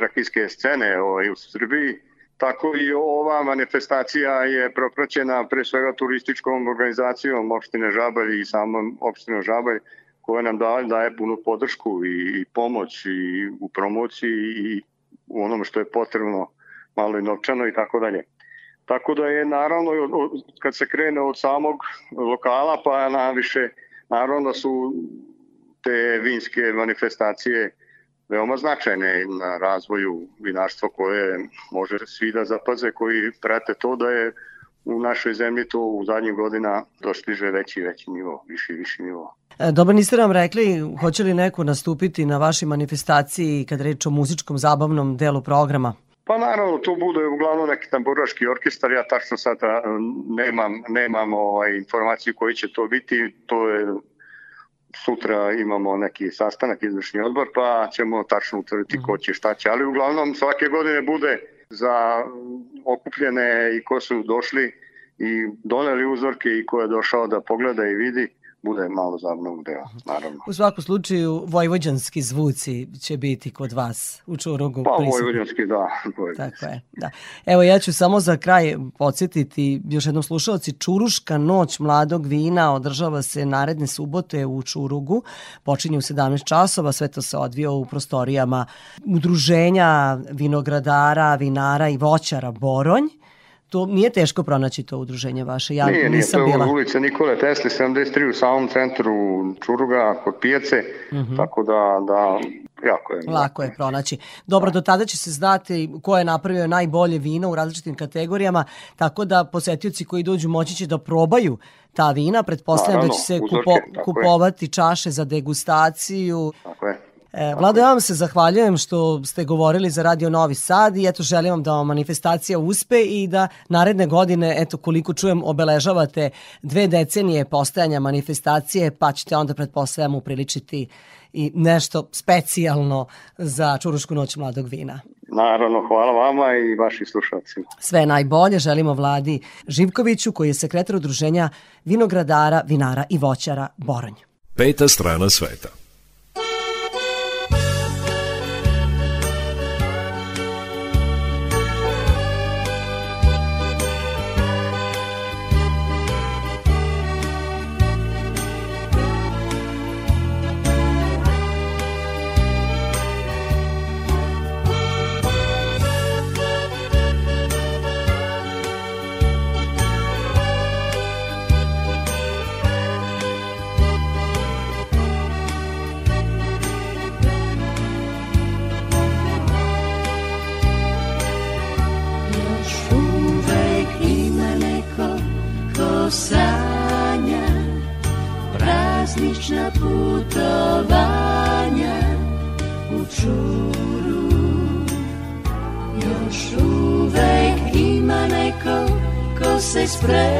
rakijske scene ovaj, u Srbiji. Tako i ova manifestacija je propraćena pre svega turističkom organizacijom opštine Žabalj i samom opštinom Žabalj koja nam daje, daje punu podršku i, i pomoć i u promociji i u onome što je potrebno malo i novčano i tako dalje. Tako da je naravno kad se krene od samog lokala pa na više naravno da su te vinske manifestacije veoma značajne na razvoju vinarstva koje može svi da zapaze koji prate to da je u našoj zemlji to u zadnjih godina dostiže veći i veći nivo, viši i viši nivo. E, Dobro, niste nam rekli hoće li neko nastupiti na vašoj manifestaciji kad reč o muzičkom zabavnom delu programa? Pa naravno, tu bude uglavnom neki tamburaški orkestar, ja tačno sada nemam, nemam ovaj, informaciju koji će to biti, to je sutra imamo neki sastanak, izvršni odbor, pa ćemo tačno utvrditi ko će šta će. Ali uglavnom svake godine bude za okupljene i ko su došli i doneli uzorke i ko je došao da pogleda i vidi, bude malo zabavnog dela, naravno. U svakom slučaju, vojvođanski zvuci će biti kod vas u Čurugu. Pa prisutni. vojvođanski, da. Tako je, da. Evo ja ću samo za kraj podsjetiti još jednom slušalci, Čuruška noć mladog vina održava se naredne subote u Čurugu, počinje u 17 časova, sve to se odvija u prostorijama udruženja vinogradara, vinara i voćara Boronj. To nije teško pronaći to udruženje vaše, ja nije, nije, nisam to je bila. ulica Nikole Tesli, 73 u samom centru Čuruga, kod pijace, Mhm. tako da, da, jako je. Lako je pronaći. Dobro, do tada će se znati ko je napravio najbolje vino u različitim kategorijama, tako da posetioci koji dođu moći će da probaju ta vina. Pretpostavljam da Naravno, će se uzorke, kupo, tako je. kupovati čaše za degustaciju. Tako je. E, Vlado, ja vam se zahvaljujem što ste govorili za Radio Novi Sad i eto želim vam da vam manifestacija uspe i da naredne godine, eto koliko čujem, obeležavate dve decenije postojanja manifestacije, pa ćete onda pretpostavljam upriličiti i nešto specijalno za Čurušku noć mladog vina. Naravno, hvala vama i vašim slušalcima. Sve najbolje želimo Vladi Živkoviću koji je sekretar udruženja vinogradara, vinara i voćara Boronj. Peta strana sveta. Ko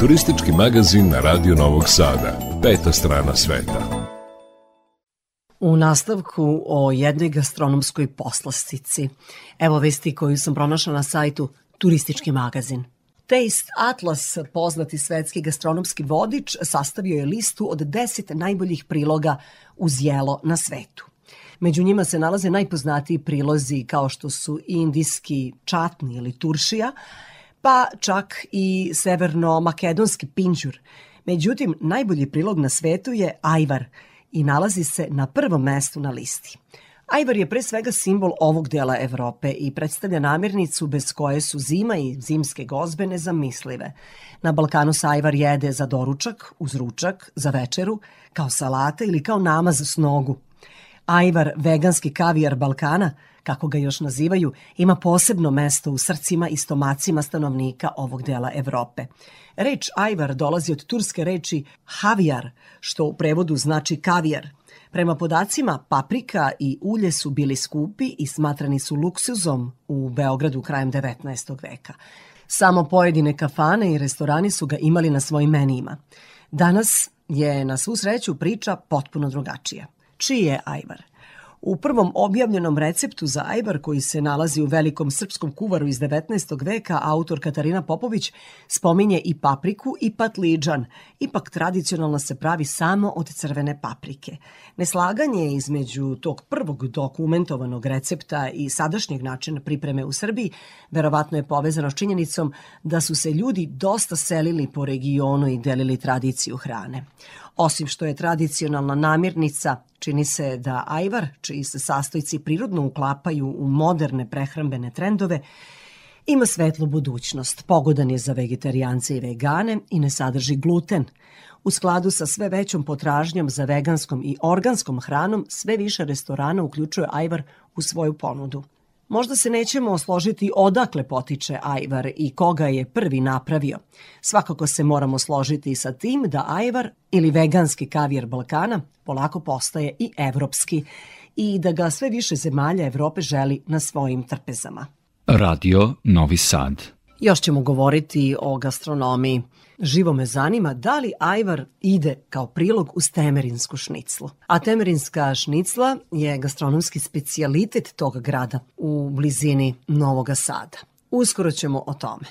Turistički magazin na Radio Novog Sada. Peta strana sveta. U nastavku o jednoj gastronomskoj poslastici. Evo vesti koju sam pronašla na sajtu Turistički magazin. Taste Atlas, poznati svetski gastronomski vodič, sastavio je listu od 10 najboljih priloga uz jelo na svetu. Među njima se nalaze najpoznatiji prilozi kao što su indijski čatni ili turšija, pa čak i severno-makedonski pinđur. Međutim, najbolji prilog na svetu je ajvar i nalazi se na prvom mestu na listi. Ajvar je pre svega simbol ovog dela Evrope i predstavlja namirnicu bez koje su zima i zimske gozbe nezamislive. Na Balkanu se ajvar jede za doručak, uz ručak, za večeru, kao salata ili kao namaz s nogu. Ajvar, veganski kavijar Balkana, kako ga još nazivaju, ima posebno mesto u srcima i stomacima stanovnika ovog dela Evrope. Reč ajvar dolazi od turske reči havijar, što u prevodu znači kavijar. Prema podacima, paprika i ulje su bili skupi i smatrani su luksuzom u Beogradu krajem 19. veka. Samo pojedine kafane i restorani su ga imali na svojim menijima. Danas je na svu sreću priča potpuno drugačija. Čiji je ajvar? U prvom objavljenom receptu za ajvar koji se nalazi u velikom srpskom kuvaru iz 19. veka, autor Katarina Popović spominje i papriku i patliđan. Ipak tradicionalno se pravi samo od crvene paprike. Neslaganje između tog prvog dokumentovanog recepta i sadašnjeg načina pripreme u Srbiji verovatno je povezano s činjenicom da su se ljudi dosta selili po regionu i delili tradiciju hrane. Osim što je tradicionalna namirnica, čini se da ajvar, čiji se sastojci prirodno uklapaju u moderne prehrambene trendove, ima svetlu budućnost, pogodan je za vegetarijance i vegane i ne sadrži gluten. U skladu sa sve većom potražnjom za veganskom i organskom hranom, sve više restorana uključuje ajvar u svoju ponudu. Možda se nećemo složiti odakle potiče ajvar i koga je prvi napravio. Svakako se moramo složiti sa tim da ajvar ili veganski kavijer Balkana polako postaje i evropski i da ga sve više zemalja Evrope želi na svojim trpezama. Radio Novi Sad. Još ćemo govoriti o gastronomiji. Živo me zanima da li ajvar ide kao prilog uz temerinsku šniclu. A temerinska šnicla je gastronomski specijalitet tog grada u blizini Novog Sada. Uskoro ćemo o tome.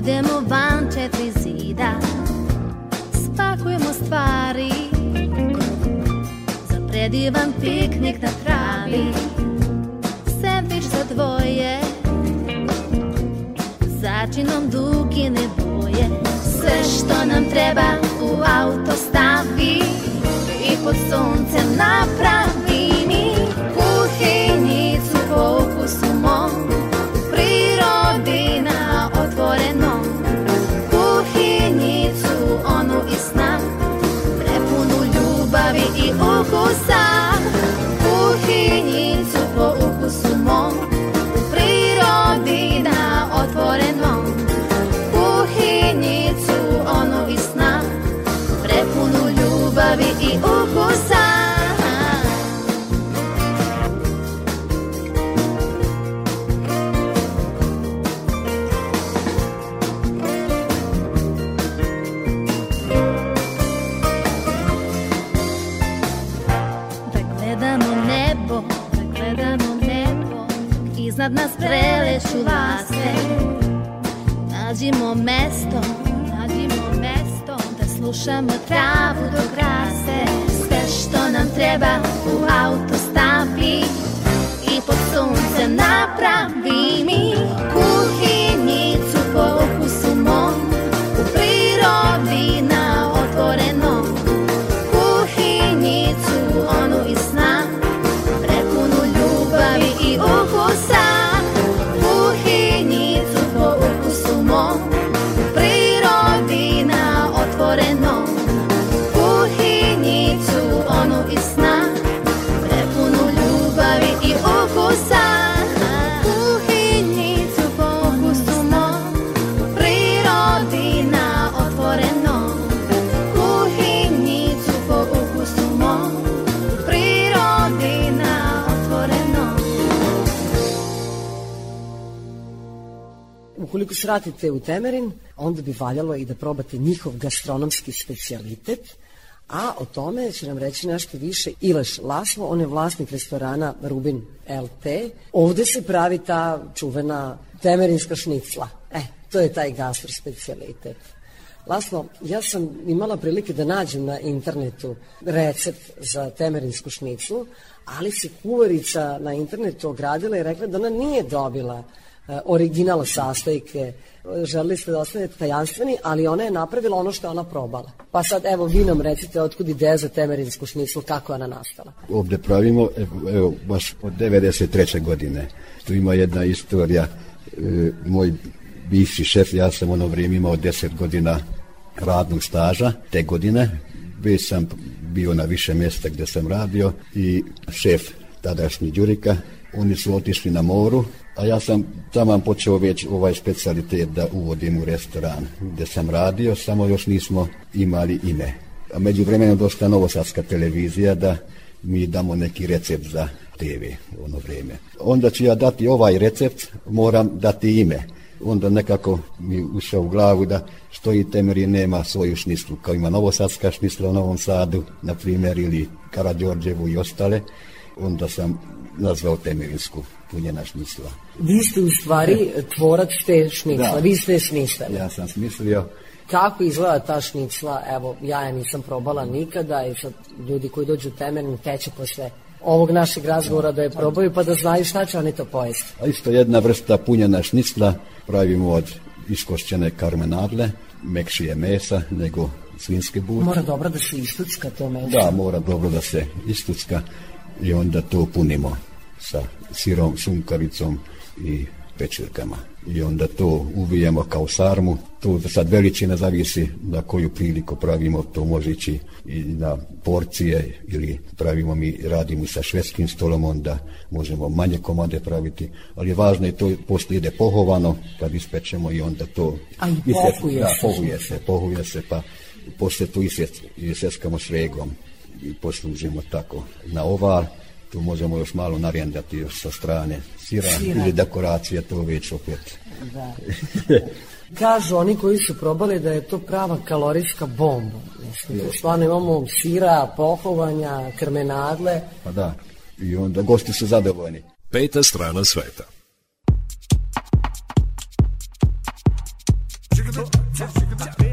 Odemo van četiri zida Spakujemo stvari. Za predivan piknik na travi Sandvič za dvoje. Začinom dugine boje Sve što nam treba u auto stavi I pod suncem napravi i ukusa preleću lase Nađimo mesto, nađimo mesto Da slušamo travu do krase. Sve što nam treba u auto stavi I pod suncem napravi mi Ukoliko se vratite u Temerin, onda bi valjalo i da probate njihov gastronomski specijalitet, a o tome će nam reći nešto više Ileš Laslo, on je vlasnik restorana Rubin LT. Ovde se pravi ta čuvena temerinska šnicla. E, to je taj gastro specijalitet. Laslo, ja sam imala prilike da nađem na internetu recept za temerinsku šniclu, ali se kuvarica na internetu ogradila i rekla da ona nije dobila original sastojke. Želili ste da ostanete tajanstveni, ali ona je napravila ono što je ona probala. Pa sad, evo, vi nam recite otkud ideja za temerinsku šniclu, kako je ona nastala. Ovde pravimo, evo, baš od 93. godine. Tu ima jedna istorija, e, moj bivši šef, ja sam ono vrijeme imao 10 godina radnog staža, te godine, već sam bio na više mjesta gdje sam radio i šef tadašnji Đurika, oni su otišli na moru, a ja sam tamo počeo već ovaj specialitet da uvodim u restoran gdje sam radio, samo još nismo imali ime. A među vremenom došla novosadska televizija da mi damo neki recept za TV u ono vrijeme. Onda ću ja dati ovaj recept, moram dati ime. Onda nekako mi ušao u glavu da što i Temeri nema svoju šnislu, kao ima novosadska šnisla u Novom Sadu, na primjer, ili Karadžorđevu i ostale. Onda sam nazvao Temerinsku punjena šnisla. Vi ste u stvari tvorac te šnicla, Da. vi ste smislili. Ja sam smislio Kako izgleda ta šnicla? Evo, ja je nisam probala nikada i sad ljudi koji dođu u Temerin teče posle ovog našeg razgovora da je probaju pa da znaju šta će oni to pojesti. A isto jedna vrsta punjena šnicla pravimo od iskošćene karmenadle, mekšije mesa nego svinske buke. Mora dobro da se istucka to meso. Da, mora dobro da se istucka i onda to punimo sa sirom, šunkavicom i pečurkama. I onda to uvijemo kao sarmu. To sad veličina zavisi na koju priliku pravimo, to može ići i na porcije ili pravimo mi, radimo sa švedskim stolom, onda možemo manje komade praviti, ali je važno i to poslije ide pohovano, kad ispečemo i onda to... A i pohuje da, se. pohuje se, pohuje se, pa poslije to isjec, isjeskamo šregom i poslužimo tako na ovar. Tu možemo još malo narijendati još sa strane sira, Sira. ili dekoracija, to već opet. Da. Kažu oni koji su probali da je to prava kalorijska bomba. Mislim, stvarno imamo sira, pohovanja, krmenadle. Pa da, i onda gosti su zadovoljni. Peta strana sveta. Meni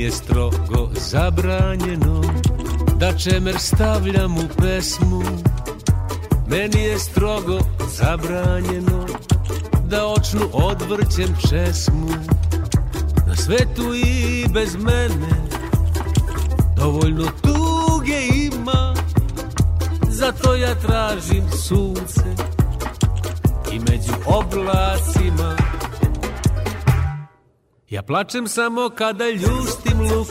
je strogo zabranjeno da čemer stavljam u pesmu. Meni je strogo zabranjeno da očnu odvrćem česmu. Na svetu i bez mene dovoljno tuge ima Zato ja tražim sunce i među oblacima Ja plačem samo kada ljuštim luk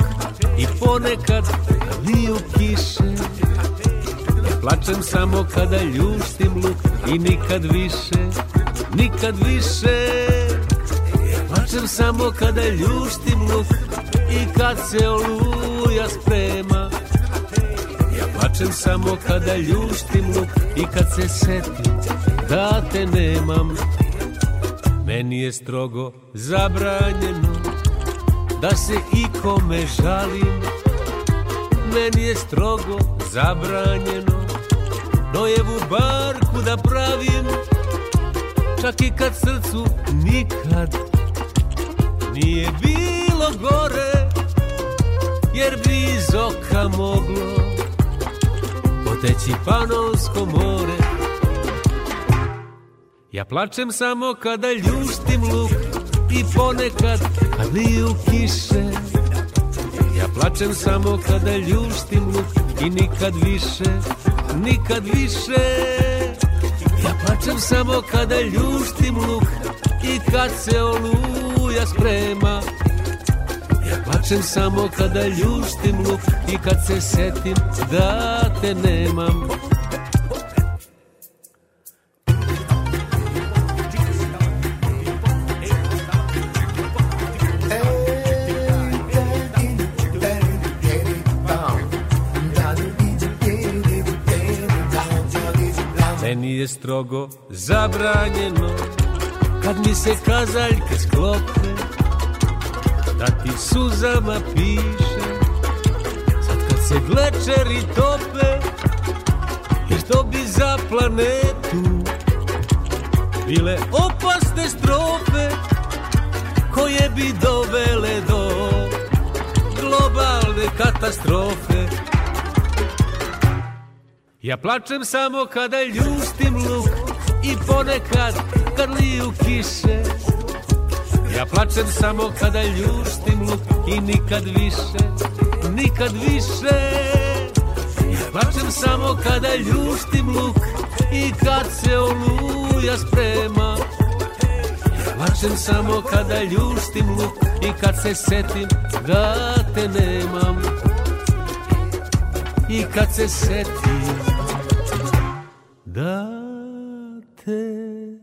i ponekad liju kiše. Plačem samo kada ljuštim luk i nikad više, nikad više. Plačem samo kada ljuštim luk i kad se oluja sprema. Ja plačem samo kada ljuštim luk i kad se setim da te nemam. Meni je strogo zabranjeno da se ikome žalim Meni je strogo zabranjeno. Nojevu barku da pravim Čak i kad srcu nikad Nije bilo gore Jer bi iz oka moglo Poteći Panonsko more. Ja plačem samo kada ljuštim luk I ponekad kad liju kiše. Ja plačem samo kada ljuštim luk I nikad više, nikad više. Ja plačem samo kada ljuštim luk I kad se oluja sprema. Ja plačem samo kada ljuštim luk I kad se setim da te nemam strogo zabranjeno. Kad mi se kazaljke sklope Da ti suzama piše. Sad kad se glečeri tope Jer to bi za planetu Bile opasne strofe Koje bi dovele do Globalne katastrofe. Ja plačem samo kada ljuštim luk I ponekad kad liju kiše. Ja plačem samo kada ljuštim luk I nikad više, nikad više. Ja plačem samo kada ljuštim luk I kad se oluja sprema. Plačem samo kada ljuštim luk I kad se setim da te nemam. I kad se setim da te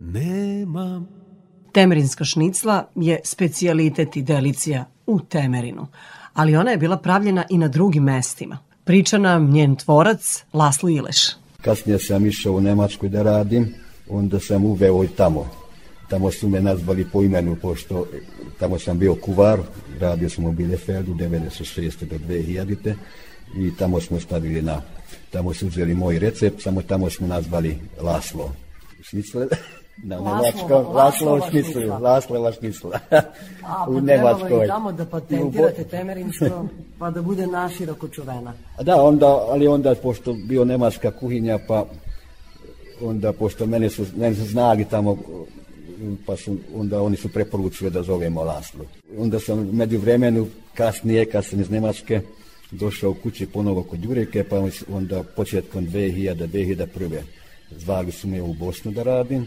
nemam. Temerinska šnicla je specijalitet i delicija u Temerinu, ali ona je bila pravljena i na drugim mestima. Priča nam njen tvorac Laslo Ileš. Kasnije sam išao u Nemačku da radim, onda sam uveo i tamo. Tamo su me nazvali po imenu, pošto tamo sam bio kuvar, radio sam u Bielefeldu 96. do 2000. i tamo smo stavili na, tamo su uzeli moj recept, samo tamo smo nazvali Laslo. Šnicle, na Laslo, nemačkom, Laslova Laslo šnicl, šnicla. Laslova šnicla. A, pa u Nemačkoj. i tamo da patentirate temerinsko, pa da bude naširoko čuvena. A Da, onda, ali onda, pošto bio nemačka kuhinja, pa onda, pošto mene su, mene su znali tamo, pa su, onda oni su preporučili da zovemo Laslo. Onda sam među vremenu, kasnije, kad sam iz Nemačke, došao kući ponovo kod Jureke, pa onda početkom 2000, 2001. zvali su me u Bosnu da radim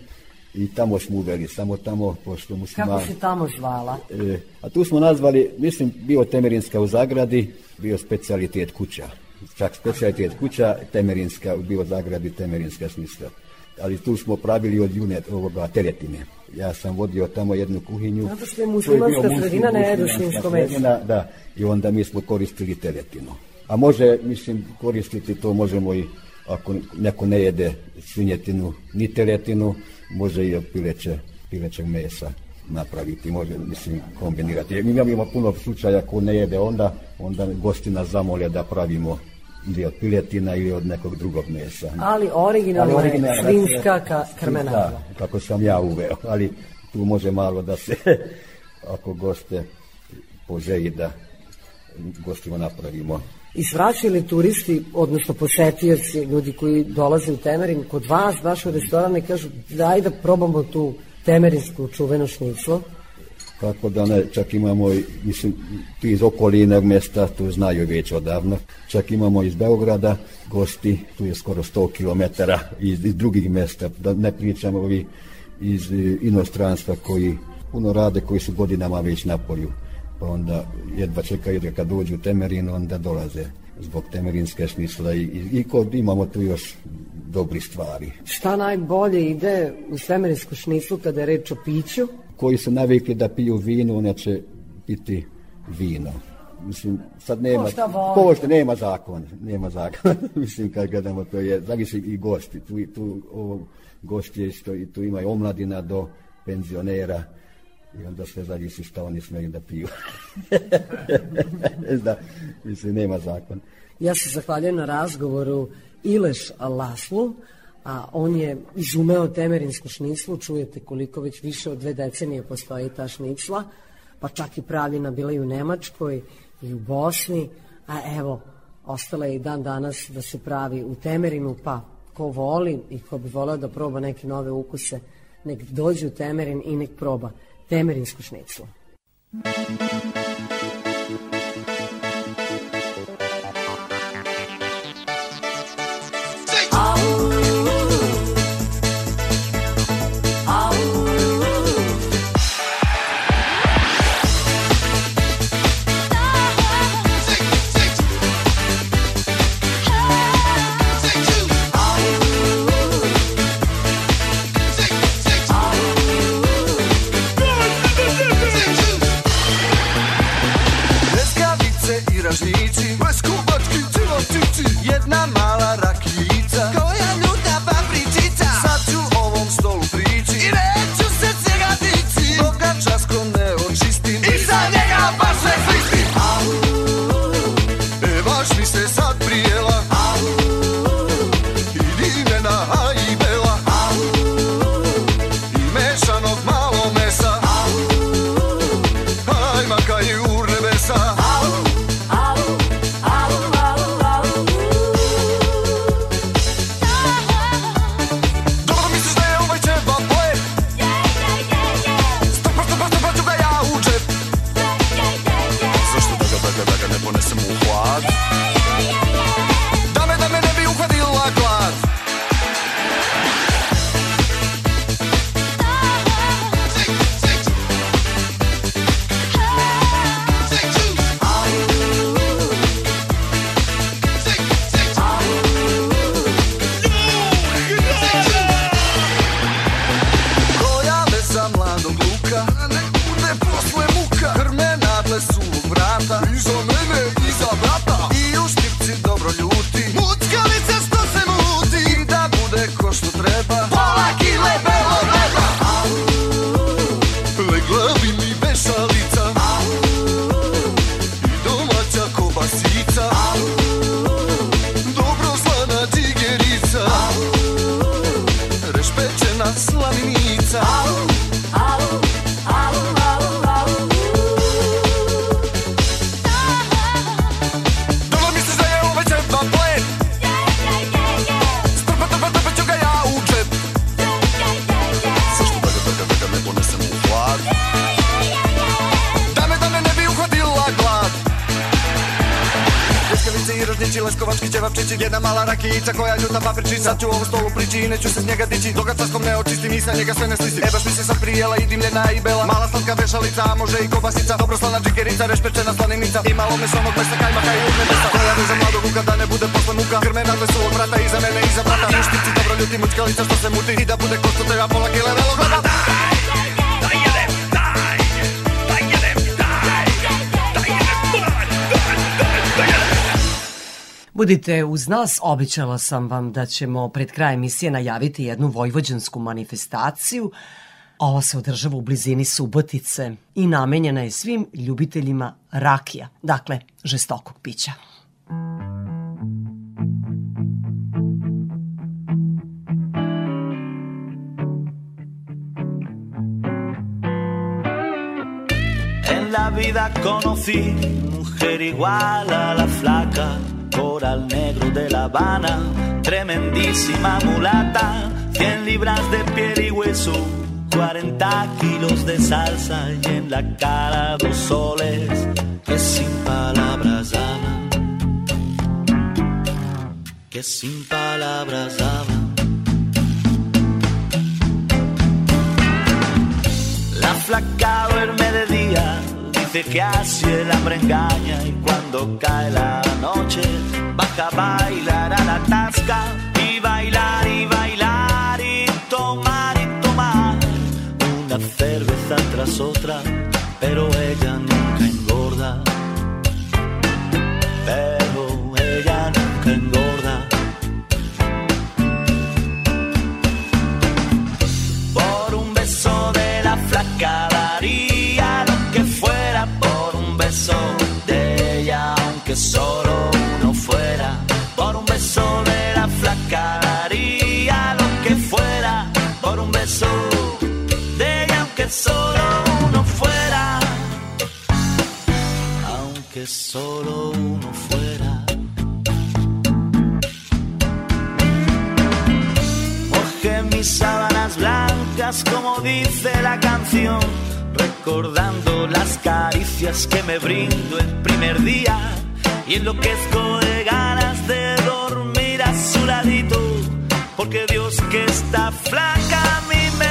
i tamo smo uveli, samo tamo, pošto muslimani... Kako se tamo zvala? E, a tu smo nazvali, mislim, bio Temerinska u zagradi, bio specialitet kuća. Čak specialitet kuća, Temerinska, bio zagradi, Temerinska smisla. Ali tu smo pravili od june ovoga teretine. Ja sam vodio tamo jednu kuhinju. Zato što je muslimanska sredina, ne jedu svinjsko meso. Da, i onda mi smo koristili teretinu. A može, mislim, koristiti to možemo i ako neko ne jede svinjetinu ni teretinu, može i od pileće, pilećeg mesa napraviti, može, mislim, kombinirati. Mi imamo puno slučaja ko ne jede onda, onda gosti nas zamole da pravimo ili od piletina ili od nekog drugog mesa. Ali originalno Ali svinjska dakle, ka, krmenada. Da, kako sam ja uveo, ali tu može malo da se, ako goste poželji da gostima napravimo. I svraćaju turisti, odnosno posetioci, ljudi koji dolaze u Temerin, kod vas, baš u restorane, kažu daj da probamo tu temerinsku čuvenu šniclu. Kako da ne, čak imamo, mislim, ti iz okolinog mesta, tu znaju već odavno. Čak imamo iz Beograda gosti, tu je skoro 100 km iz, iz drugih mesta, da ne pričamo ovi iz e, inostranstva koji puno rade, koji su godinama već na polju. Pa onda jedva čekaju da kad dođu u Temerin, onda dolaze zbog temerinske smisla i, i, i kod imamo tu još dobri stvari. Šta najbolje ide u temerinsku šniclu kada je reč o piću? Koji su navikli da piju vino, ona će piti vino. Mislim, sad nema, Ko šta, nema zakon, nema zakon. Mislim, kad gledamo, to je, zavisi i gosti, tu, tu ovo, gosti je isto, i tu ima i omladina do penzionera, i onda sve zavisi šta oni smeju da piju. da, mislim, nema zakon. Ja se zahvaljujem na razgovoru Ileš Laslu, a on je izumeo temerinsku šniclu, čujete koliko već više od dve decenije postoji ta šnicla, pa čak i pravljena bila i u Nemačkoj i u Bosni, a evo, ostala je i dan danas da se pravi u Temerinu, pa ko voli i ko bi voleo da proba neke nove ukuse, nek dođe u Temerin i nek proba temerinsku šniclu. Pljeskavice Budite uz nas, obećala sam vam da ćemo pred kraj emisije najaviti jednu vojvođansku manifestaciju. Ova se održava u blizini Subotice i namenjena je svim ljubiteljima rakija, dakle žestokog pića. En la vida conocí mujer igual a la flaca, coral negro de La Habana, tremendísima mulata, 100 libras de piel y hueso, 40 kilos de salsa y en la cara dos soles que sin palabras hablan, que sin palabras hablan. La flaca duerme de día, dice que así el hambre engaña y cuando cae la noche baja a bailar a la tasca y bailar y bailar y tomar y tomar una cerveza tras otra, pero ella nunca engorda. Pero ella nunca engorda. Solo uno fuera. Mojé mis sábanas blancas como dice la canción, recordando las caricias que me brindo el primer día y enloquezco de ganas de dormir a su ladito, porque Dios que está flaca a mí me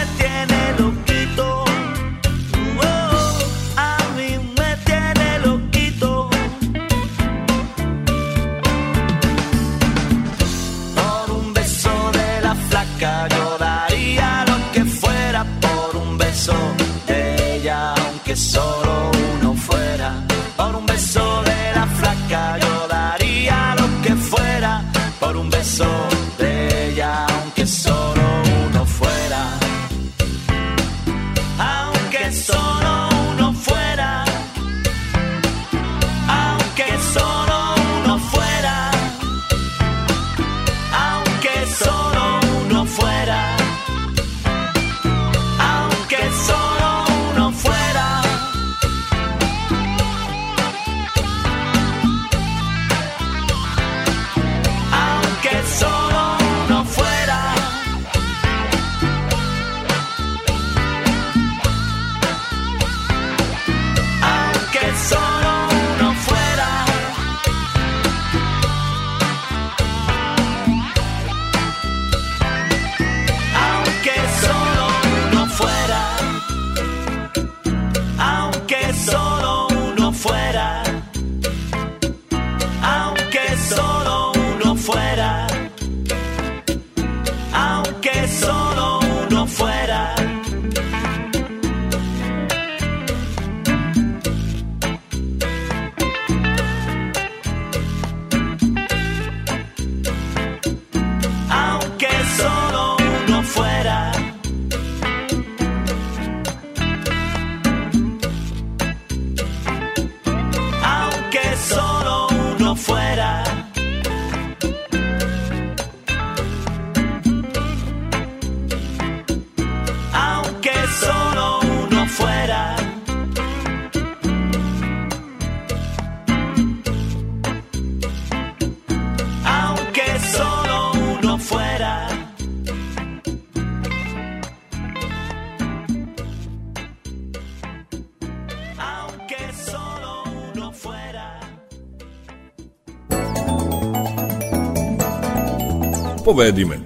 Povedi me.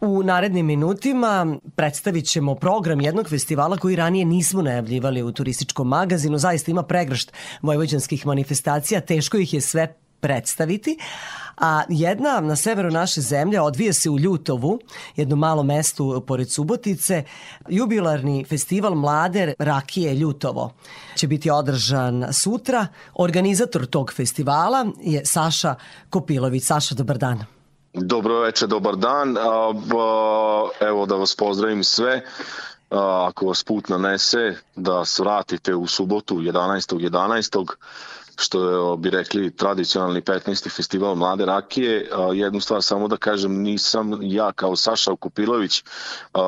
U narednim minutima predstavit ćemo program jednog festivala koji ranije nismo najavljivali u turističkom magazinu. Zaista ima pregršt vojvođanskih manifestacija, teško ih je sve predstaviti. A jedna na severu naše zemlje odvije se u Ljutovu, jednom malom mestu pored Subotice. Jubilarni festival Mlade rakije Ljutovo će biti održan sutra. Organizator tog festivala je Saša Kopilović. Saša, dobar dan. Dobro večer, dobar dan. Evo da vas pozdravim sve. Ako vas put nanese, da svratite u subotu 11. 11 što bi rekli, tradicionalni 15. festival Mlade rakije. Jednu stvar samo da kažem, nisam ja kao Saša Kupilović a,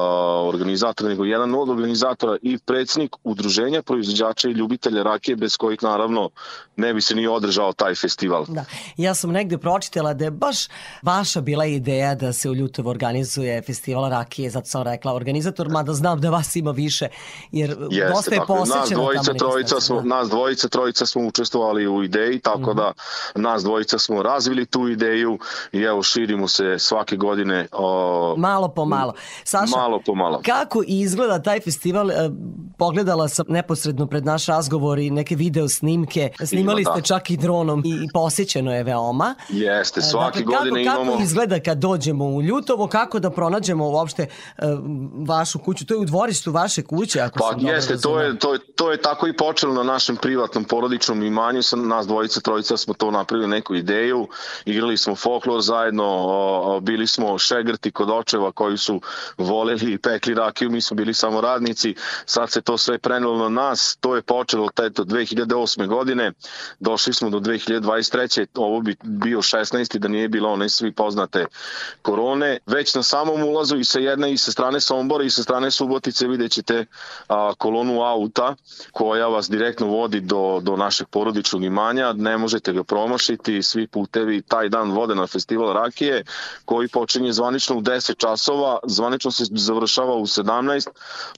organizator, nego jedan od organizatora i predsjednik udruženja proizvođača i ljubitelja rakije, bez kojih naravno ne bi se ni održao taj festival. Da. Ja sam negde pročitala da je baš vaša bila ideja da se u Ljutovu organizuje festival rakije, zato sam rekla organizator, mada znam da vas ima više, jer dosta je je. Nas dvojica, trojica smo, nas dvojica, trojica smo učestvovali u ideji, tako Mhm. da nas dvojica smo razvili tu ideju i evo širimo se svake godine o, Malo po malo. Saša, malo po malo. Kako izgleda taj festival? E, Pogledala sam neposredno pred naš razgovor i neke video snimke. Snimali Ima, ste da. čak i dronom i posjećeno je veoma. Jeste, E, svake dakle, godine kako, imamo... Kako izgleda kad dođemo u Ljutovo? Kako da pronađemo uopšte e, vašu kuću? To je u dvorištu vaše kuće, ako Pa sam jeste, to je, to, je, to je tako i počelo na našem privatnom porodičnom imanju, sa nas dvojica, trojica smo to napravili neku ideju, igrali smo folklor zajedno, bili smo šegrti kod očeva koji su voleli i pekli rakiju, mi smo bili samo radnici, sad se to sve prenelo na nas, to je počelo teto 2008. godine, došli smo do 2023. Ovo bi bio 16. da nije bilo one svi poznate korone. Već na samom ulazu i sa jedne i sa strane Sombora i sa strane Subotice vidjet ćete a, kolonu auta koja vas direktno vodi do, do našeg porodičnog porodičnog imanja, ne možete ga promašiti, svi putevi taj dan vode na festival Rakije, koji počinje zvanično u 10 časova, zvanično se završava u 17,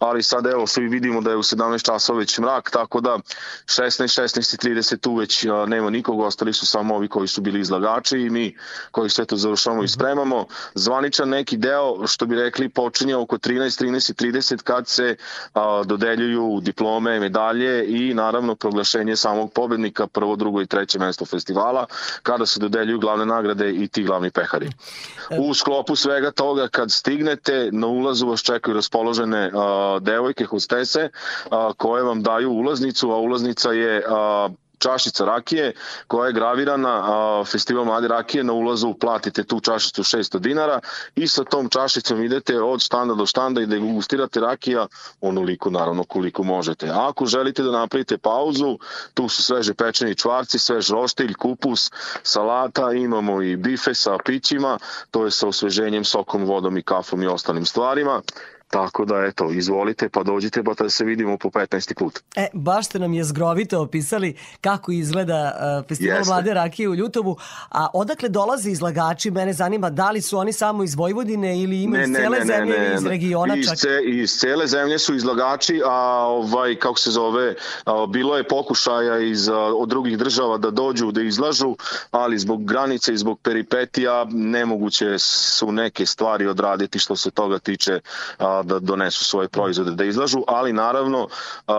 ali sad evo svi vidimo da je u 17 časova već mrak, tako da 16, 16.30 tu već nema nikog, ostali su samo ovi koji su bili izlagači i mi koji sve to završavamo i spremamo. Zvaničan neki deo, što bi rekli, počinje oko 13, 13 i 30 kad se a, dodeljuju diplome, medalje i naravno proglašenje samog pobednika, prvo, drugo i treće mesto festivala, kada se dodeljuju glavne nagrade i ti glavni pehari. U sklopu svega toga, kad stignete, na ulazu vas čekaju raspoložene a, devojke, hostese, a, koje vam daju ulaznicu, a ulaznica je a, čašica rakije koja je gravirana a, festival Mlade rakije na ulazu platite tu čašicu 600 dinara i sa tom čašicom idete od štanda do štanda i degustirate rakija onoliko naravno koliko možete. A ako želite da napravite pauzu, tu su sveže pečeni čvarci, svež roštilj, kupus, salata, imamo i bife sa pićima, to je sa osveženjem, sokom, vodom i kafom i ostalim stvarima. Tako da, eto, izvolite, pa dođite, pa da se vidimo po 15. put. E, baš ste nam je zgrovito opisali kako izgleda uh, festival Jeste. Mlade rakije u Ljutovu. A odakle dolaze izlagači? Mene zanima da li su oni samo iz Vojvodine ili imaju iz cele zemlje ili iz regiona iz, čak? ce, iz cele zemlje su izlagači, a ovaj, kako se zove, a, bilo je pokušaja iz, a, od drugih država da dođu, da izlažu, ali zbog granice i zbog peripetija nemoguće su neke stvari odraditi što se toga tiče a, da donesu svoje proizvode da izlažu, ali naravno a,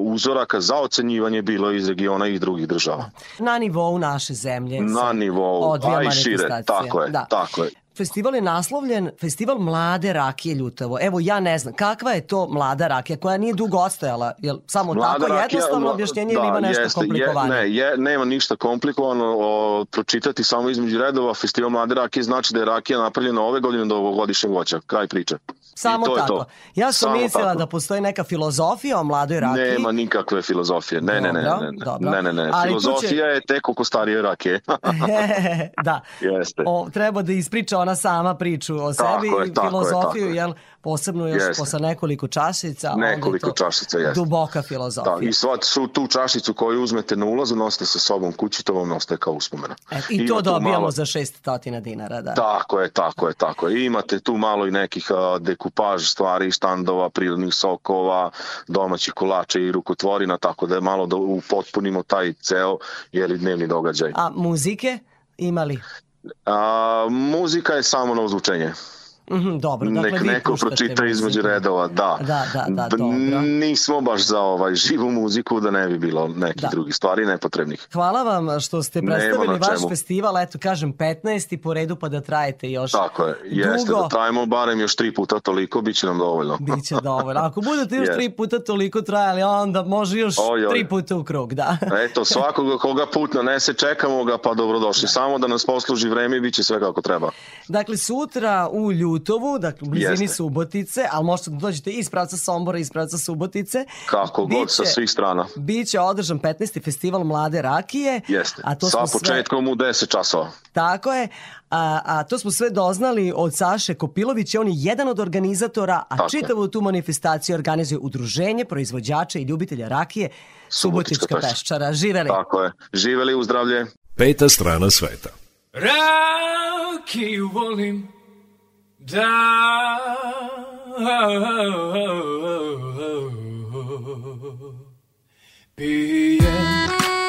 uzoraka za ocenjivanje bilo iz regiona i drugih država. Na nivou naše zemlje. Na nivou, a i šire, tako je, Da. tako je. Festival je naslovljen Festival mlade rakije Ljutovo. Evo ja ne znam, kakva je to mlada rakija koja nije dugo ostajala? Jel samo tako rakija, jednostavno mla- objašnjenje ili ima nešto jeste, komplikovanije? Je, ne, je, nema ništa komplikovano. O, pročitati samo između redova Festival mlade rakije znači da je rakija napravljena ove godine do ovogodišnjeg voća. Kraj priče. Samo to tako. to. Ja sam Samo mislila tako. da postoji neka filozofija o mladoj rakiji. Nema nikakve filozofije. Ne, ne, ne, Dobro, ne, ne, dobro. ne, ne, ne. Ali tu će- Filozofija je tek oko starije rakije. da. Jeste. O, treba da ispriča ona sama priču o Tako sebi je, tako je, filozofiju, tako je. jel, posebno još Jeste. posle nekoliko čašica. onda je Nekoliko to čašica, jeste. Duboka Da, filozofija. I sva su tu čašicu koju uzmete na ulazu nosite sa sobom kući, to vam ostaje kao uspomena. E, I Ima to dobijamo malo- za 600 dinara, da. Tako je, tako je, tako je. I Imate tu malo i nekih a, dekupaž stvari, štandova, prirodnih sokova, domaćih kolača i rukotvorina, tako da je malo da upotpunimo taj ceo jeli, dnevni događaj. A muzike imali? A, muzika je samo na ozvučenje. Mhm, dobro, dakle Nek neko pročita između redova, da. Da, da, da, dobro. Nismo baš za ovaj živu muziku da ne bi bilo nekih Da. drugih stvari nepotrebnih. Hvala vam što ste predstavili vaš čemu. festival, eto kažem 15. po redu pa da trajete još Tako je, jeste dugo. da trajimo barem još tri puta toliko, bit će nam dovoljno. Biće dovoljno. Ako budete još Jest. tri puta toliko trajali, onda može još Oj, oj. tri puta u krug, da. Eto, svakoga koga put nanese, čekamo ga, pa dobrodošli. Samo da nas posluži vreme i bit će sve kako treba. Dakle, sutra u Ljutovu, dakle, u blizini Jeste. Subotice, ali možete da dođete iz pravca Sombora, iz pravca Subotice. Kako god, sa Biće- svih strana. Biće održan 15. festival Mlade rakije. Jeste, A to sa smo sve- početkom u 10 časova. Tako je. A, a to smo sve doznali od Saše Kopilovića, on je jedan od organizatora, a Tako čitavu tu manifestaciju organizuje udruženje proizvođača i ljubitelja rakije Subotička Subotička peščara. Živeli! Tako je. Živeli u zdravlje. Peta strana sveta. Rakiju volim da pijem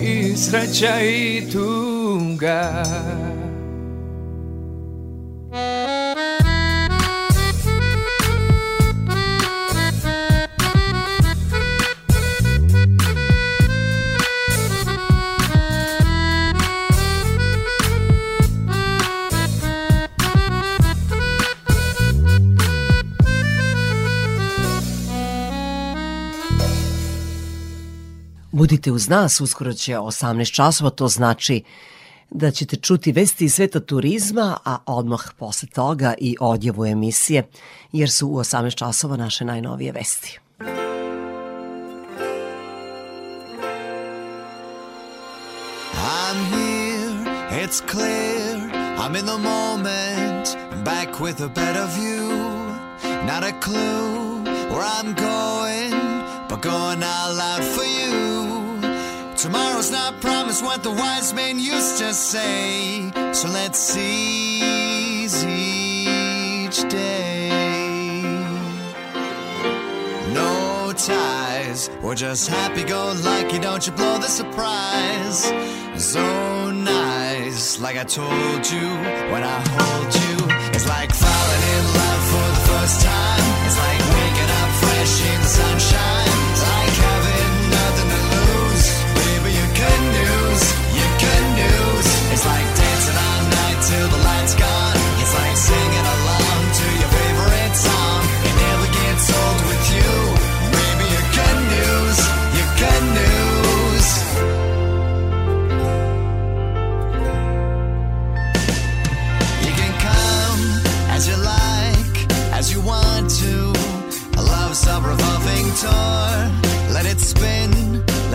I sreća i tuga Budite uz nas, uskoro će 18 časova, to znači da ćete čuti vesti iz sveta turizma, a odmah posle toga i odjevu emisije, jer su u 18 časova naše najnovije vesti. I'm here, it's clear. I'm in the moment, back with a better view. Not a clue where I'm going, but going out for you. Tomorrow's not promised what the wise men used to say. So let's seize each day. No ties, we're just happy go lucky. Don't you blow the surprise? So nice, like I told you when I hold you. It's like falling in love for the first time. It's like waking up fresh in the sunshine.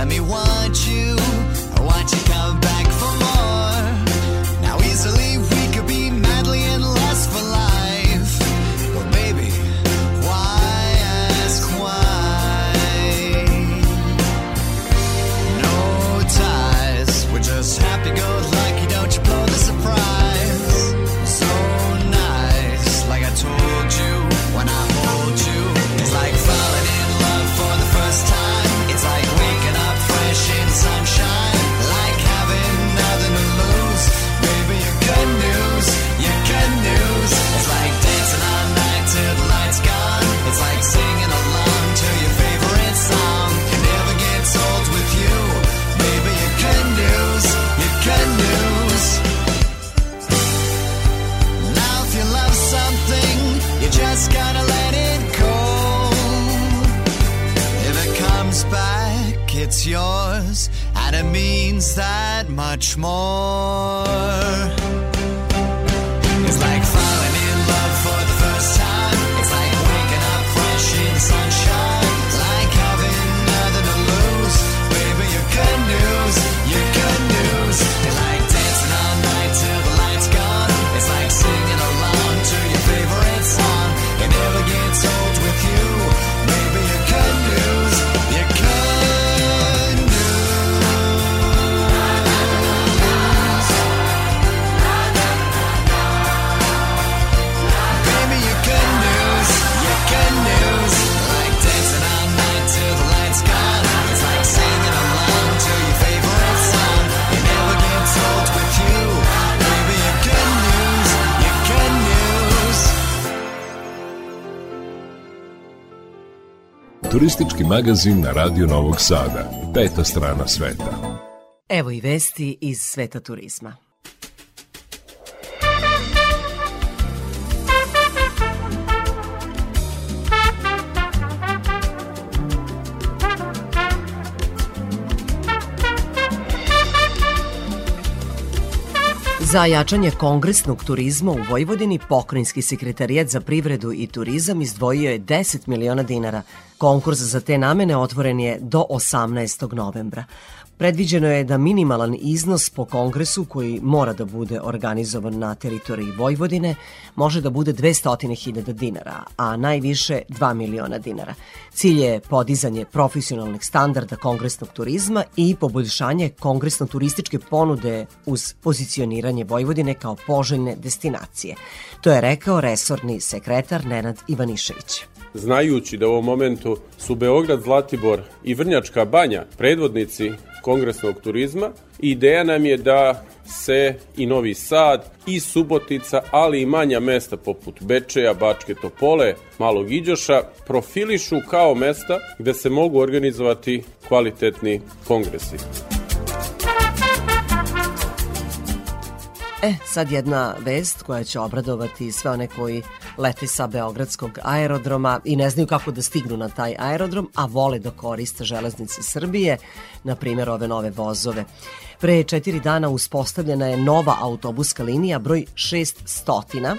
me one. Yours, and it means that much more. Turistički magazin na Radio Novog Sada. Peta strana sveta. Evo i vesti iz sveta turizma. Za jačanje kongresnog turizma u Vojvodini pokrajinski sekretarijat za privredu i turizam izdvojio je 10 miliona dinara. Konkurs za te namene otvoren je do 18. novembra. Predviđeno je da minimalan iznos po kongresu koji mora da bude organizovan na teritoriji Vojvodine može da bude 200.000 dinara, a najviše 2 miliona dinara. Cilj je podizanje profesionalnih standarda kongresnog turizma i poboljšanje kongresno-turističke ponude uz pozicioniranje Vojvodine kao poželjne destinacije. To je rekao resorni sekretar Nenad Ivanišević. Znajući da u ovom momentu su Beograd, Zlatibor i Vrnjačka banja predvodnici kongresnog turizma, ideja nam je da se i Novi Sad i Subotica, ali i manja mesta poput Bečeja, Bačke Topole, Malog Iđoša profilišu kao mesta gde se mogu organizovati kvalitetni kongresi. E, sad jedna vest koja će obradovati sve one koji lete sa Beogradskog aerodroma i ne znaju kako da stignu na taj aerodrom, a vole da koriste železnice Srbije, na primjer ove nove vozove. Pre četiri dana uspostavljena je nova autobuska linija broj 600,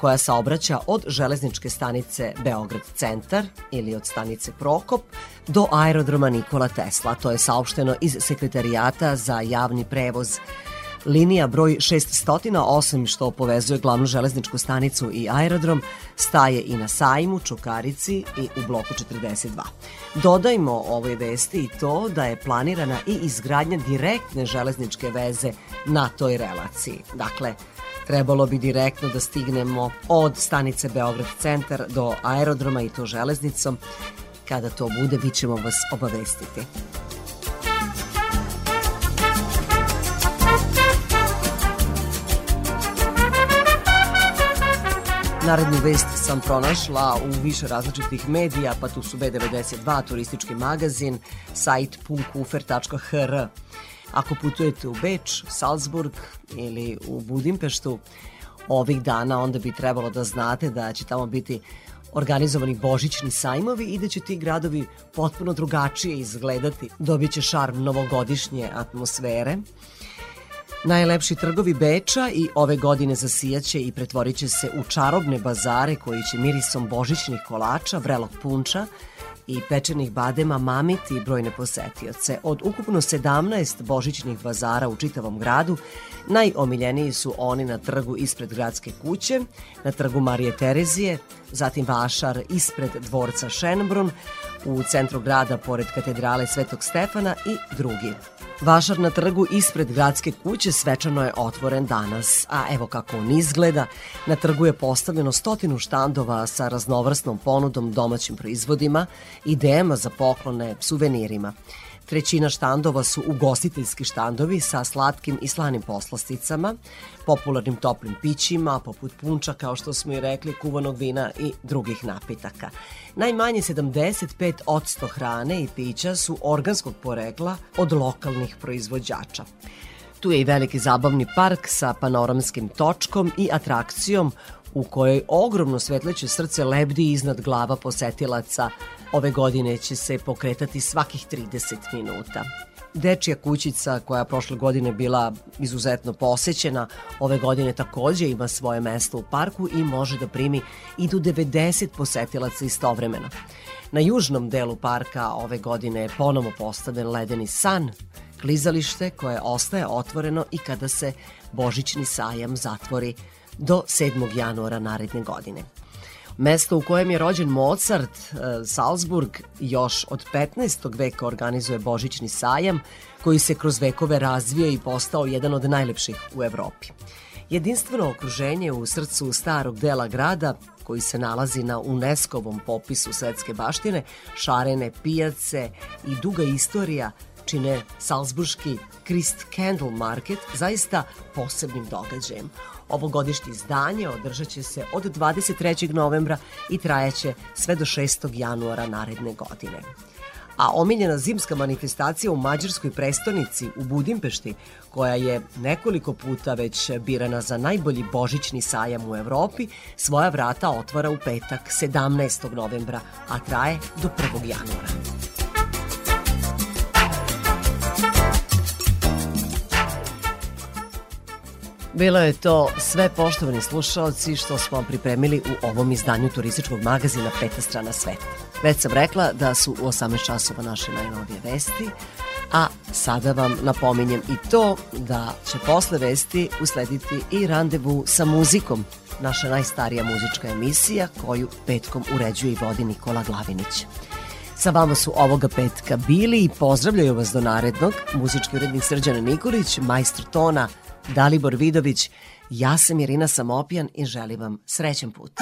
koja saobraća od železničke stanice Beograd centar ili od stanice Prokop do aerodroma Nikola Tesla. To je saopšteno iz Sekretarijata za javni prevoz Linija broj 600, osim što povezuje glavnu železničku stanicu i aerodrom, staje i na sajmu, Čukarici i u bloku 42. Dodajmo ovoj vesti i to da je planirana i izgradnja direktne železničke veze na toj relaciji. Dakle, trebalo bi direktno da stignemo od stanice Beograd centar do aerodroma i to železnicom. Kada to bude, vi ćemo vas obavestiti. Narednu vest sam pronašla u više različitih medija, pa tu su B92, turistički magazin, sajt punkufer.hr. Ako putujete u Beč, Salzburg ili u Budimpeštu ovih dana, onda bi trebalo da znate da će tamo biti organizovani božićni sajmovi i da će ti gradovi potpuno drugačije izgledati. Dobit će šarm novogodišnje atmosfere. Najlepši trgovi Beča i ove godine zasijaće i pretvorit će se u čarobne bazare koji će mirisom božićnih kolača, vrelog punča i pečenih badema mamiti brojne posetioce. Od ukupno 17 božićnih bazara u čitavom gradu, najomiljeniji su oni na trgu ispred gradske kuće, na trgu Marije Terezije, zatim Vašar ispred dvorca Šenbrun, u centru grada pored katedrale Svetog Stefana i drugi. Vašar na trgu ispred gradske kuće svečano je otvoren danas, a evo kako on izgleda. Na trgu je postavljeno stotinu štandova sa raznovrsnom ponudom domaćim proizvodima, idejama za poklone, suvenirima. Trećina štandova su ugostiteljski štandovi sa slatkim i slanim poslasticama, popularnim toplim pićima, poput punča, kao što smo i rekli, kuvanog vina i drugih napitaka. Najmanje 75% hrane i pića su organskog porekla od lokalnih proizvođača. Tu je i veliki zabavni park sa panoramskim točkom i atrakcijom u kojoj ogromno svetleće srce lebdi iznad glava posetilaca. Ove godine će se pokretati svakih 30 minuta. Dečija kućica koja prošle godine bila izuzetno posećena, ove godine takođe ima svoje mesto u parku i može da primi i do 90 posetilaca istovremeno. Na južnom delu parka ove godine je ponovo postavljen ledeni san, klizalište koje ostaje otvoreno i kada se Božićni sajam zatvori do 7. januara naredne godine. Mesto u kojem je rođen Mozart, e, Salzburg, još od 15. veka organizuje Božićni sajam, koji se kroz vekove razvio i postao jedan od najlepših u Evropi. Jedinstveno okruženje u srcu starog dela grada, koji se nalazi na UNESCO-vom popisu svetske baštine, šarene pijace i duga istorija čine Salzburški Christ Candle Market zaista posebnim događajem. Ovogodišnje izdanje održat će se od 23. novembra i trajaće sve do 6. januara naredne godine. A omiljena zimska manifestacija u mađarskoj prestonici u Budimpešti, koja je nekoliko puta već birana za najbolji božićni sajam u Evropi, svoja vrata otvara u petak 17. novembra, a traje do 1. januara. Bilo je to sve poštovani slušalci što smo pripremili u ovom izdanju turističkog magazina Peta strana sveta. Već sam rekla da su u 18 časova naše najnovije vesti, a sada vam napominjem i to da će posle vesti uslediti i randevu sa muzikom, naša najstarija muzička emisija koju petkom uređuje i vodi Nikola Glavinić. Sa vama su ovoga petka bili i pozdravljaju vas do narednog muzički urednik Srđana Nikolić, majstor tona Dalibor Vidović, ja sam Irina Samopjan i želim vam srećan put.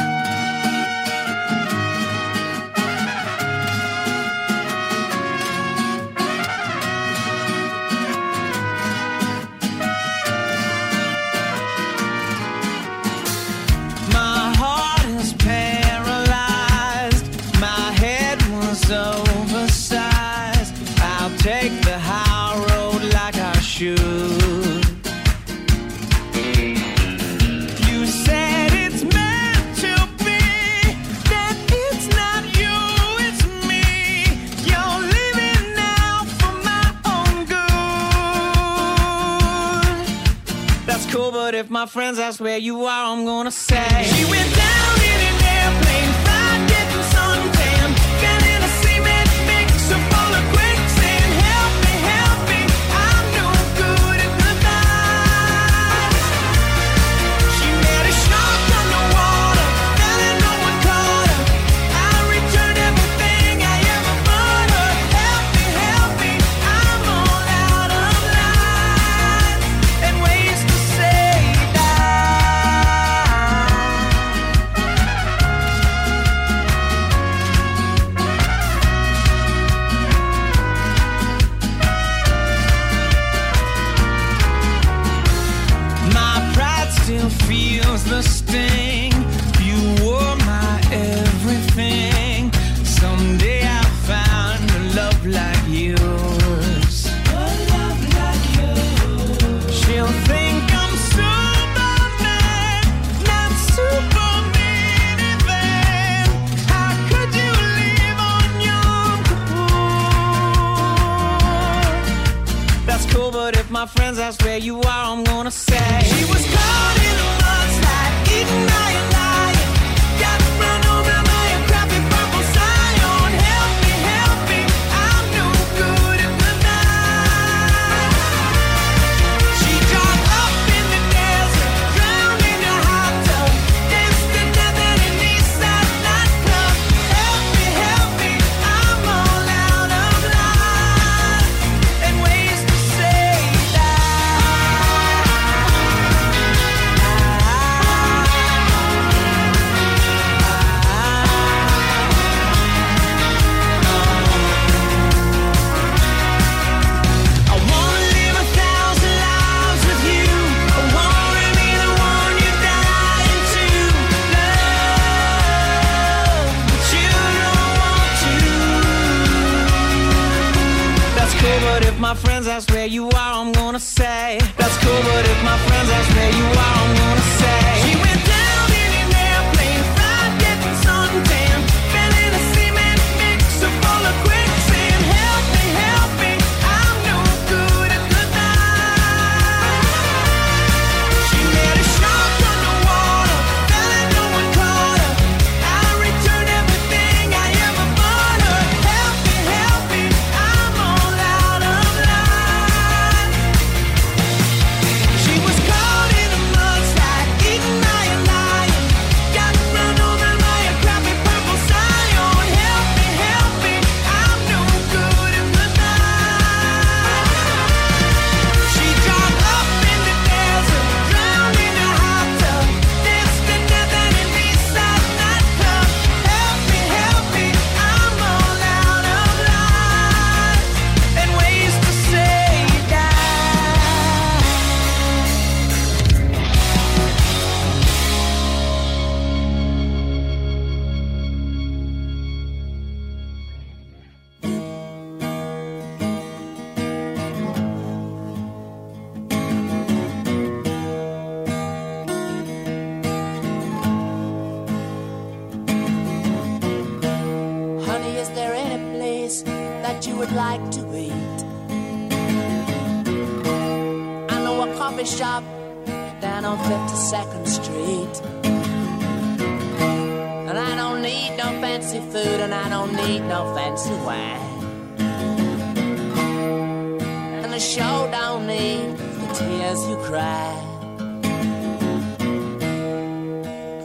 My friends that's where you are, I'm gonna say. She went down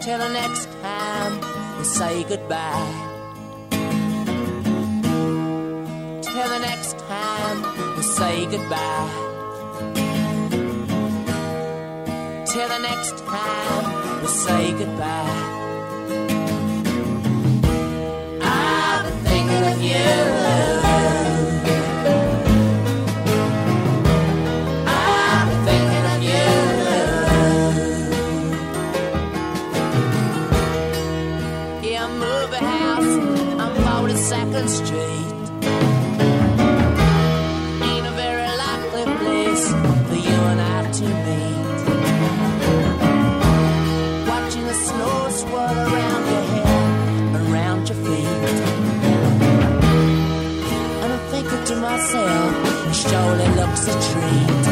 till the next time we say goodbye. Till the next time we say goodbye. Till the next time we say goodbye. I've been thinking of you. myself, which surely looks a dream.